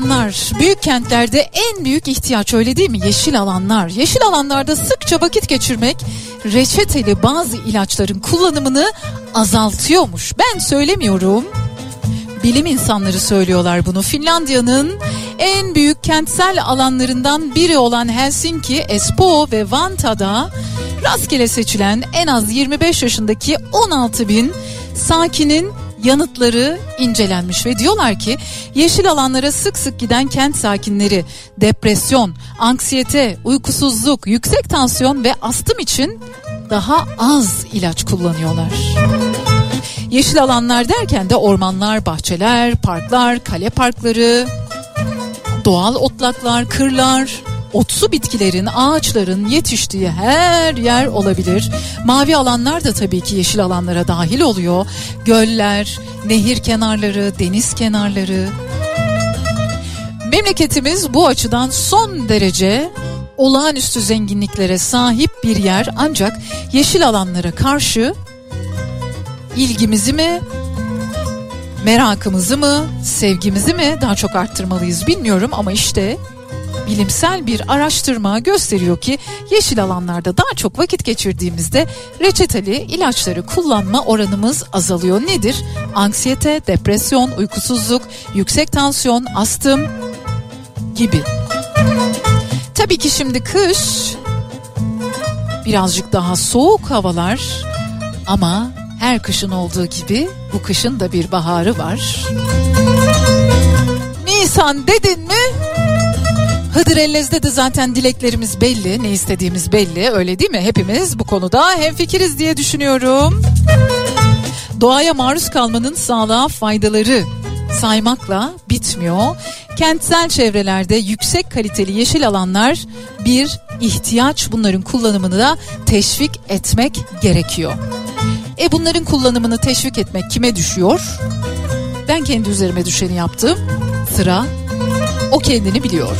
alanlar büyük kentlerde en büyük ihtiyaç öyle değil mi? Yeşil alanlar. Yeşil alanlarda sıkça vakit geçirmek reçeteli bazı ilaçların kullanımını azaltıyormuş. Ben söylemiyorum. Bilim insanları söylüyorlar bunu. Finlandiya'nın en büyük kentsel alanlarından biri olan Helsinki, Espoo ve Vanta'da rastgele seçilen en az 25 yaşındaki 16 bin sakinin yanıtları incelenmiş ve diyorlar ki yeşil alanlara sık sık giden kent sakinleri depresyon, anksiyete, uykusuzluk, yüksek tansiyon ve astım için daha az ilaç kullanıyorlar. Yeşil alanlar derken de ormanlar, bahçeler, parklar, kale parkları, doğal otlaklar, kırlar, otsu bitkilerin, ağaçların yetiştiği her yer olabilir. Mavi alanlar da tabii ki yeşil alanlara dahil oluyor. Göller, nehir kenarları, deniz kenarları. Memleketimiz bu açıdan son derece olağanüstü zenginliklere sahip bir yer ancak yeşil alanlara karşı ilgimizi mi merakımızı mı sevgimizi mi daha çok arttırmalıyız bilmiyorum ama işte bilimsel bir araştırma gösteriyor ki yeşil alanlarda daha çok vakit geçirdiğimizde reçeteli ilaçları kullanma oranımız azalıyor. Nedir? Anksiyete, depresyon, uykusuzluk, yüksek tansiyon, astım gibi. Tabii ki şimdi kış birazcık daha soğuk havalar ama her kışın olduğu gibi bu kışın da bir baharı var. Nisan dedin mi? Hıdır Ellez'de de zaten dileklerimiz belli, ne istediğimiz belli öyle değil mi? Hepimiz bu konuda hemfikiriz diye düşünüyorum. Doğaya maruz kalmanın sağlığa faydaları saymakla bitmiyor. Kentsel çevrelerde yüksek kaliteli yeşil alanlar bir ihtiyaç. Bunların kullanımını da teşvik etmek gerekiyor. E bunların kullanımını teşvik etmek kime düşüyor? Ben kendi üzerime düşeni yaptım. Sıra o kendini biliyor.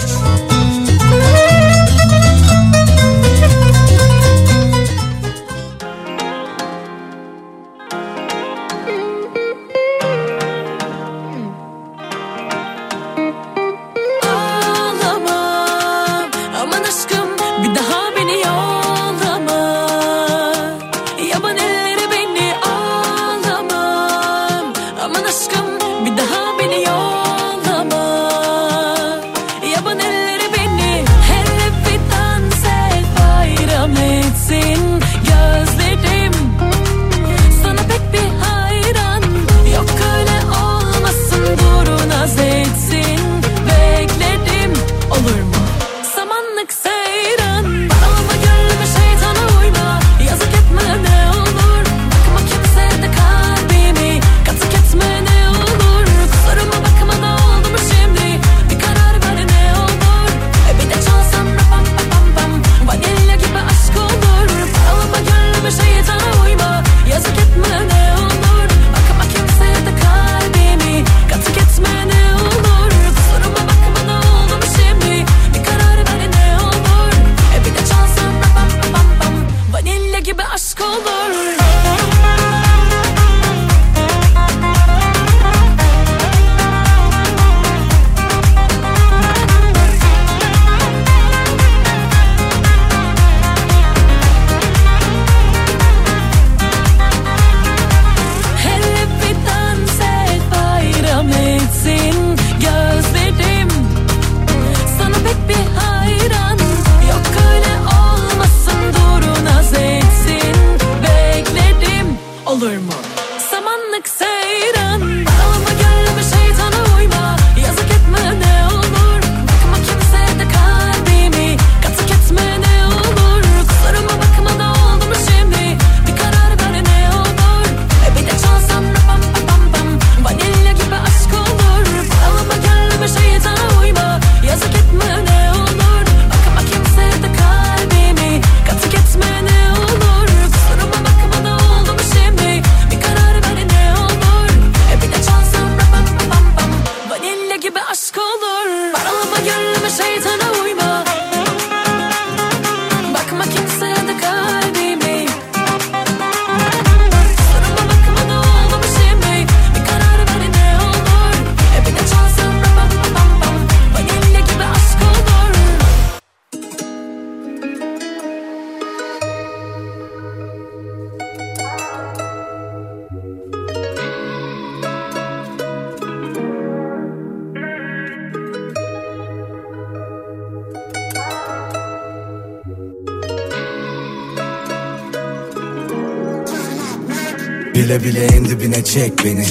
Bile bile en dibine çek beni.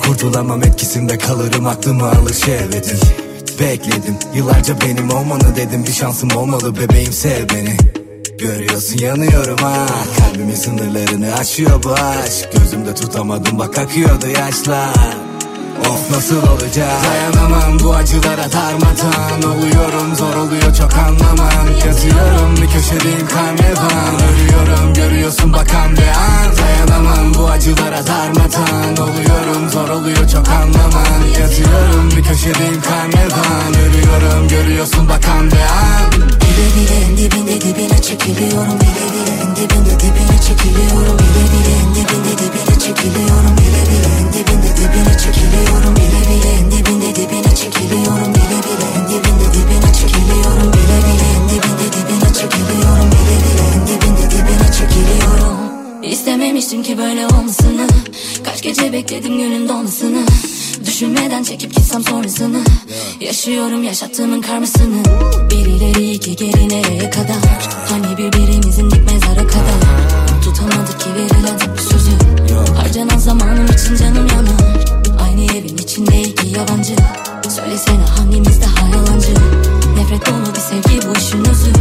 Kurtulamam etkisinde kalırım aklımı alır şehvetin Bekledim yıllarca benim olmanı dedim. Bir şansım olmalı bebeğim sev beni. Görüyorsun yanıyorum ha. Kalbimin sınırlarını aşıyor bu aşk. Gözümde tutamadım bak akıyordu yaşlar. Of nasıl olacak? Dayanamam bu acılara darmadan Oluyorum zor oluyor çok anlamam. Yazıyorum bir köşedeyim karnevan Ölüyorum görüyorsun bakan bir an dayanamam bu acılara darmadan Oluyorum zor oluyor çok anlaman Yatıyorum bir köşedeyim karnevan Ölüyorum görüyorsun bakan be an Bile bile en dibinde dibine çekiliyorum. Bile bile en dibinde dibine çekiliyorum. Bile bile en dibinde dibine çekiliyorum. Bile bile en dibinde dibine çekiliyorum. Bile bile en dibinde dibine çekiliyorum. Bile bile en dibinde dibine çekiliyorum. Bile bile en dibinde dibine çekiliyorum. Bile bile en dibinde dibine çekiliyorum. İstememiştim ki böyle olmasını. Kaç gece bekledim günün dolmasını Düşünmeden çekip gitsem sonrasını. Yaşıyorum yaşattığımın karmasını. Bir ileri iki geri nereye kadar? Hani birbirimizin dik mezara kadar? Tutamadık ki verilen sözü. Harcanan zamanım için canım yanar. Aynı evin içinde iki yabancı. Söylesene hangimiz daha yalancı? Nefret dolu bir sevgi bu işin özü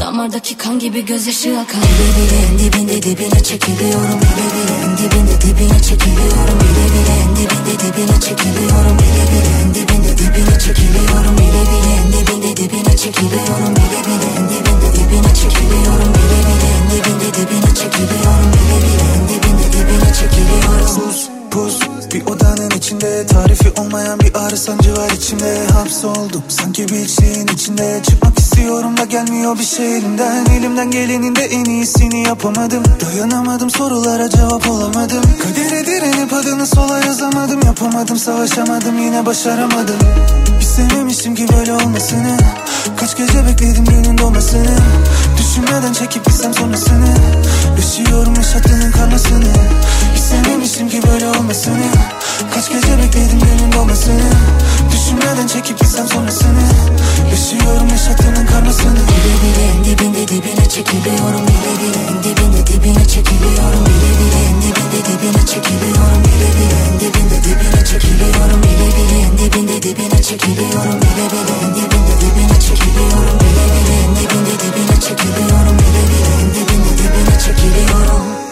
Damardaki kan gibi gözyaşı akar Bile bile en dibinde dibine çekiliyorum Bile bile en dibinde dibine çekiliyorum Bile bile en dibinde dibine çekiliyorum Bile bile en dibinde dibine çekiliyorum Bile bile en dibinde dibine çekiliyorum Bile bile en dibinde dibine çekiliyorum Bile bile en dibinde dibine çekiliyorum Bile bile en dibinde dibine çekiliyorum Sus pus bir odanın içinde Tarifi olmayan bir ağrı sancı var içimde. Hapsoldum sanki bir şeyin içinde. Çıkmak istiyorum da gelmiyor bir şey elimden. Elimden gelenin de en iyisini yapamadım. Dayanamadım sorulara cevap olamadım. Kadere direnip adını sola yazamadım. Yapamadım savaşamadım yine başaramadım İstememiştim ki böyle olmasını. Kaç gece bekledim günün doğmasını Düşünmeden çekip gitsem sonrasını. Yaşıyorum yaşattığının karmasını İstememiştim ki böyle olmasını. Kaç gece bekledim günün doğmasını Düşünmeden çekip gitsem sonrasını Yaşıyorum yaşattığının karmasını Bile bile en dibinde dibine çekiliyorum Bile bile en dibinde dibine çekiliyorum Bile bile en dibinde dibine çekiliyorum Bile bile en dibinde dibine çekiliyorum Bile bile en dibinde dibine çekiliyorum Bile bile en dibinde dibine çekiliyorum Bile bile en dibinde dibine çekiliyorum Bile bile en dibinde dibine çekiliyorum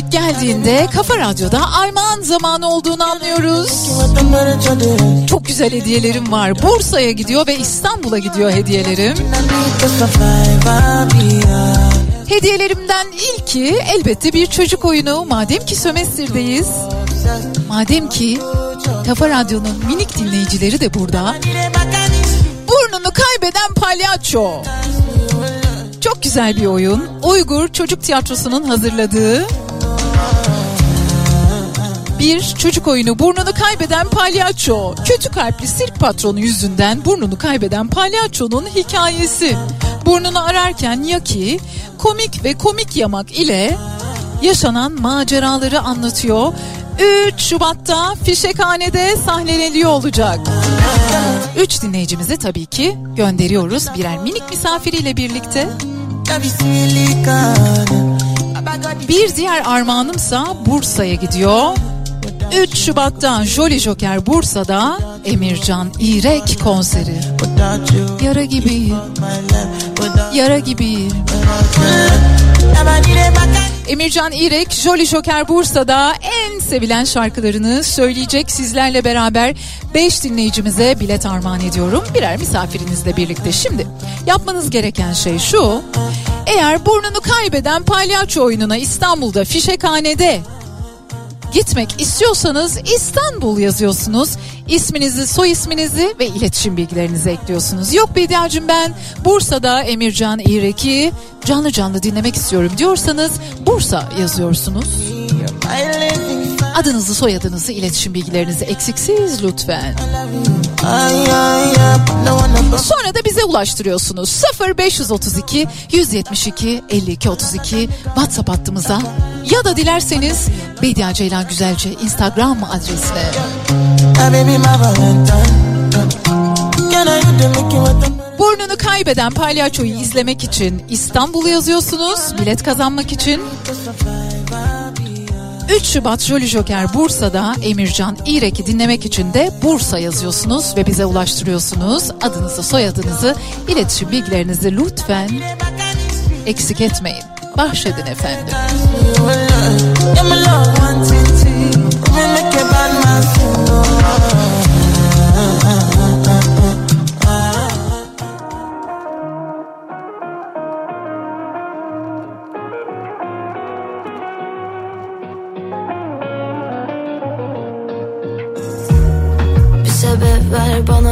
müzik geldiğinde Kafa Radyo'da armağan zamanı olduğunu anlıyoruz. Çok güzel hediyelerim var. Bursa'ya gidiyor ve İstanbul'a gidiyor hediyelerim. Hediyelerimden ilki elbette bir çocuk oyunu. Madem ki sömestirdeyiz. Madem ki Kafa Radyo'nun minik dinleyicileri de burada. Burnunu kaybeden palyaço. Çok güzel bir oyun. Uygur Çocuk Tiyatrosu'nun hazırladığı bir çocuk oyunu burnunu kaybeden palyaço. Kötü kalpli sirk patronu yüzünden burnunu kaybeden palyaçonun hikayesi. Burnunu ararken Yaki komik ve komik yamak ile yaşanan maceraları anlatıyor. 3 Şubat'ta Fişekhane'de sahneleniyor olacak. 3 dinleyicimize tabii ki gönderiyoruz birer minik misafiriyle birlikte. Bir diğer armağanımsa Bursa'ya gidiyor. 3 Şubat'ta Jolly Joker Bursa'da Emircan İrek konseri. Yara gibiyim, yara gibiyim. Emircan İrek, Jolly Joker Bursa'da en sevilen şarkılarını söyleyecek sizlerle beraber 5 dinleyicimize bilet armağan ediyorum. Birer misafirinizle birlikte. Şimdi yapmanız gereken şey şu. Eğer burnunu kaybeden palyaço oyununa İstanbul'da Fişekhane'de gitmek istiyorsanız İstanbul yazıyorsunuz. İsminizi, soy isminizi ve iletişim bilgilerinizi ekliyorsunuz. Yok Bediacım ben Bursa'da Emircan İrek'i canlı canlı dinlemek istiyorum diyorsanız Bursa yazıyorsunuz. Adınızı, soyadınızı, iletişim bilgilerinizi eksiksiz lütfen. Sonra da bize ulaştırıyorsunuz. 0532 172 52 32 WhatsApp hattımıza ya da dilerseniz Bedia Ceylan Güzelce Instagram adresine. Burnunu kaybeden palyaçoyu izlemek için İstanbul'u yazıyorsunuz. Bilet kazanmak için 3 Şubat Jolly Joker Bursa'da Emircan İrek'i dinlemek için de Bursa yazıyorsunuz ve bize ulaştırıyorsunuz. Adınızı, soyadınızı, iletişim bilgilerinizi lütfen eksik etmeyin. Bahşedin efendim.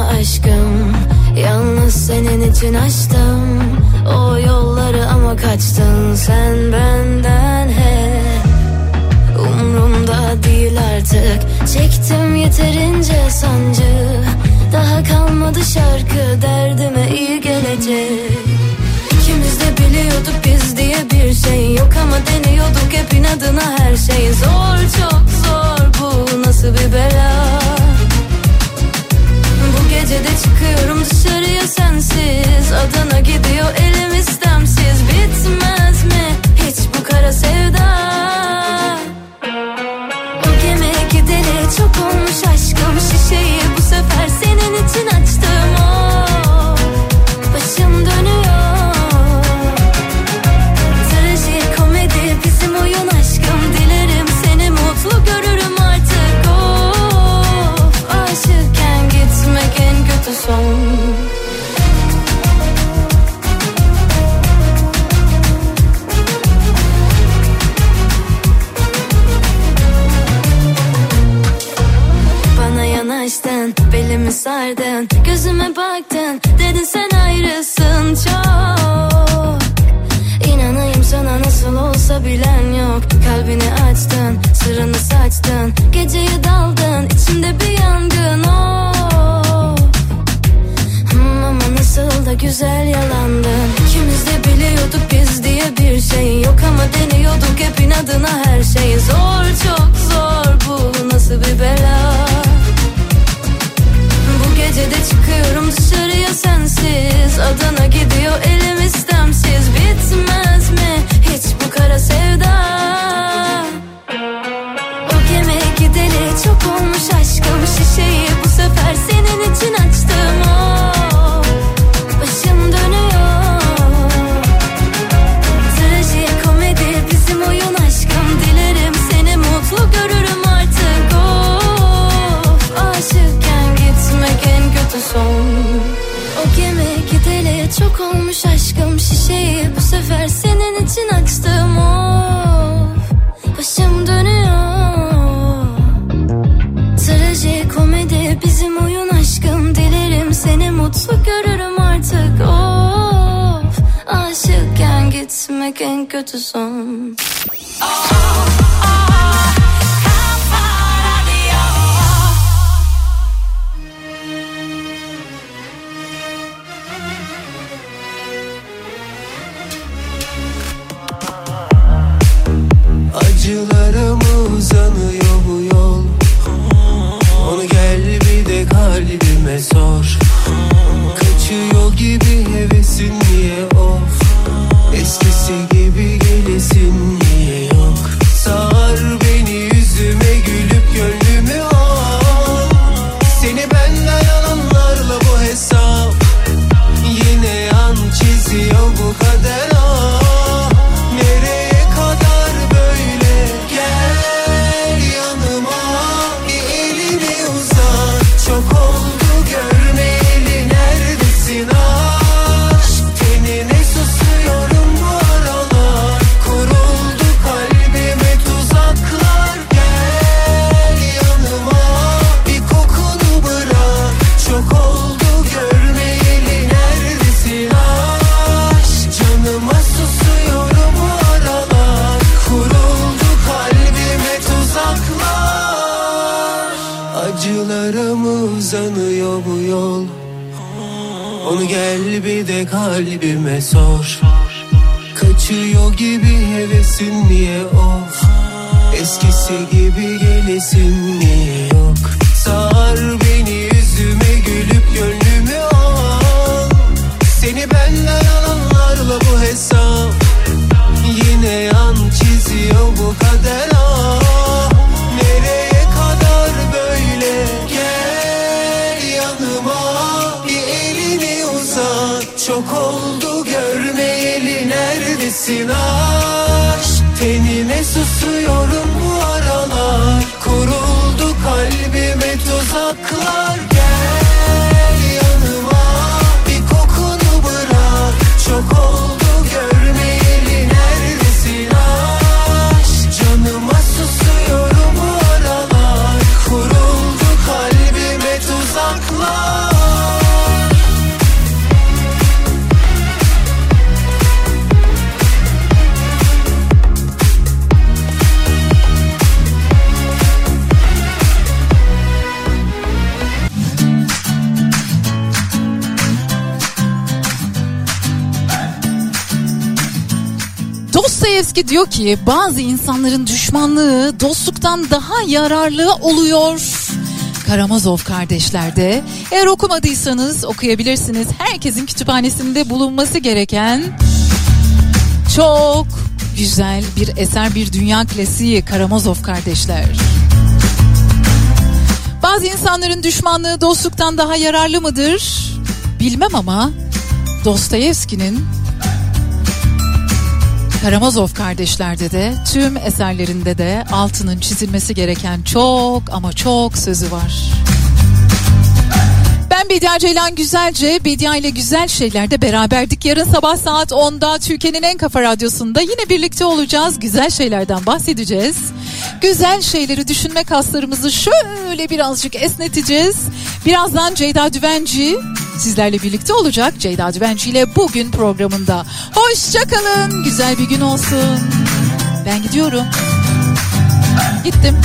Aşkım. Yalnız senin için açtım O yolları ama kaçtın sen benden hep. Umrumda değil artık. Çektim yeterince sancı. Daha kalmadı şarkı derdime iyi gelecek. İkimiz de biliyorduk biz diye bir şey yok ama deniyorduk hep inadına her şey. Zor çok zor. Bu nasıl bir bela Bu gece de çıkıyorum dışarıya sensiz. Adana gidiyor elim istemsiz. Bitmez mi hiç bu kara sevda sardın Gözüme baktın, dedin sen ayrısın çok. İnanayım sana nasıl olsa bilen yok. Kalbini açtın, sırrını saçtın. Geceye daldın, içimde bir yangın oh. Hmm, ama nasıl da güzel yalandın. İkimiz de biliyorduk biz diye bir şey yok. Ama deniyorduk hep inadına her şey. Zor çok zor bu nasıl bir bela Bu gece de çıkıyorum dışarıya sensiz. Adana gidiyor kötü son Acılarım uzanıyor bu yol. Onu gel bir de kalbime sor. Kaçıyor gibi hevesin niye gel bir de kalbime sor. Kaçıyor gibi hevesin niye of Eskisi gibi gelesin niye yok? Sar beni yüzüme gülüp gönlümü al. Seni benden yalanlarla bu hesap. Yine yan çiziyor bu kader Sinal Dostoyevski diyor ki bazı insanların düşmanlığı dostluktan daha yararlı oluyor. Karamazov kardeşlerde. Eğer okumadıysanız okuyabilirsiniz. Herkesin kütüphanesinde bulunması gereken çok güzel bir eser, bir dünya klasiği Karamazov kardeşler. Bazı insanların düşmanlığı dostluktan daha yararlı mıdır? Bilmem ama Dostoyevski'nin Karamazov kardeşlerde de tüm eserlerinde de altının çizilmesi gereken çok ama çok sözü var. Ben Bedia Ceylan Güzelce, Bedia ile güzel şeylerde beraberdik. Yarın sabah saat 10'da Türkiye'nin en kafa radyosunda yine birlikte olacağız. Güzel şeylerden bahsedeceğiz. Güzel şeyleri düşünme kaslarımızı şöyle birazcık esneteceğiz. Birazdan Ceyda Düvenci sizlerle birlikte olacak. Ceyda Düvenci ile bugün programında. Hoşçakalın, güzel bir gün olsun. Ben gidiyorum. Gittim.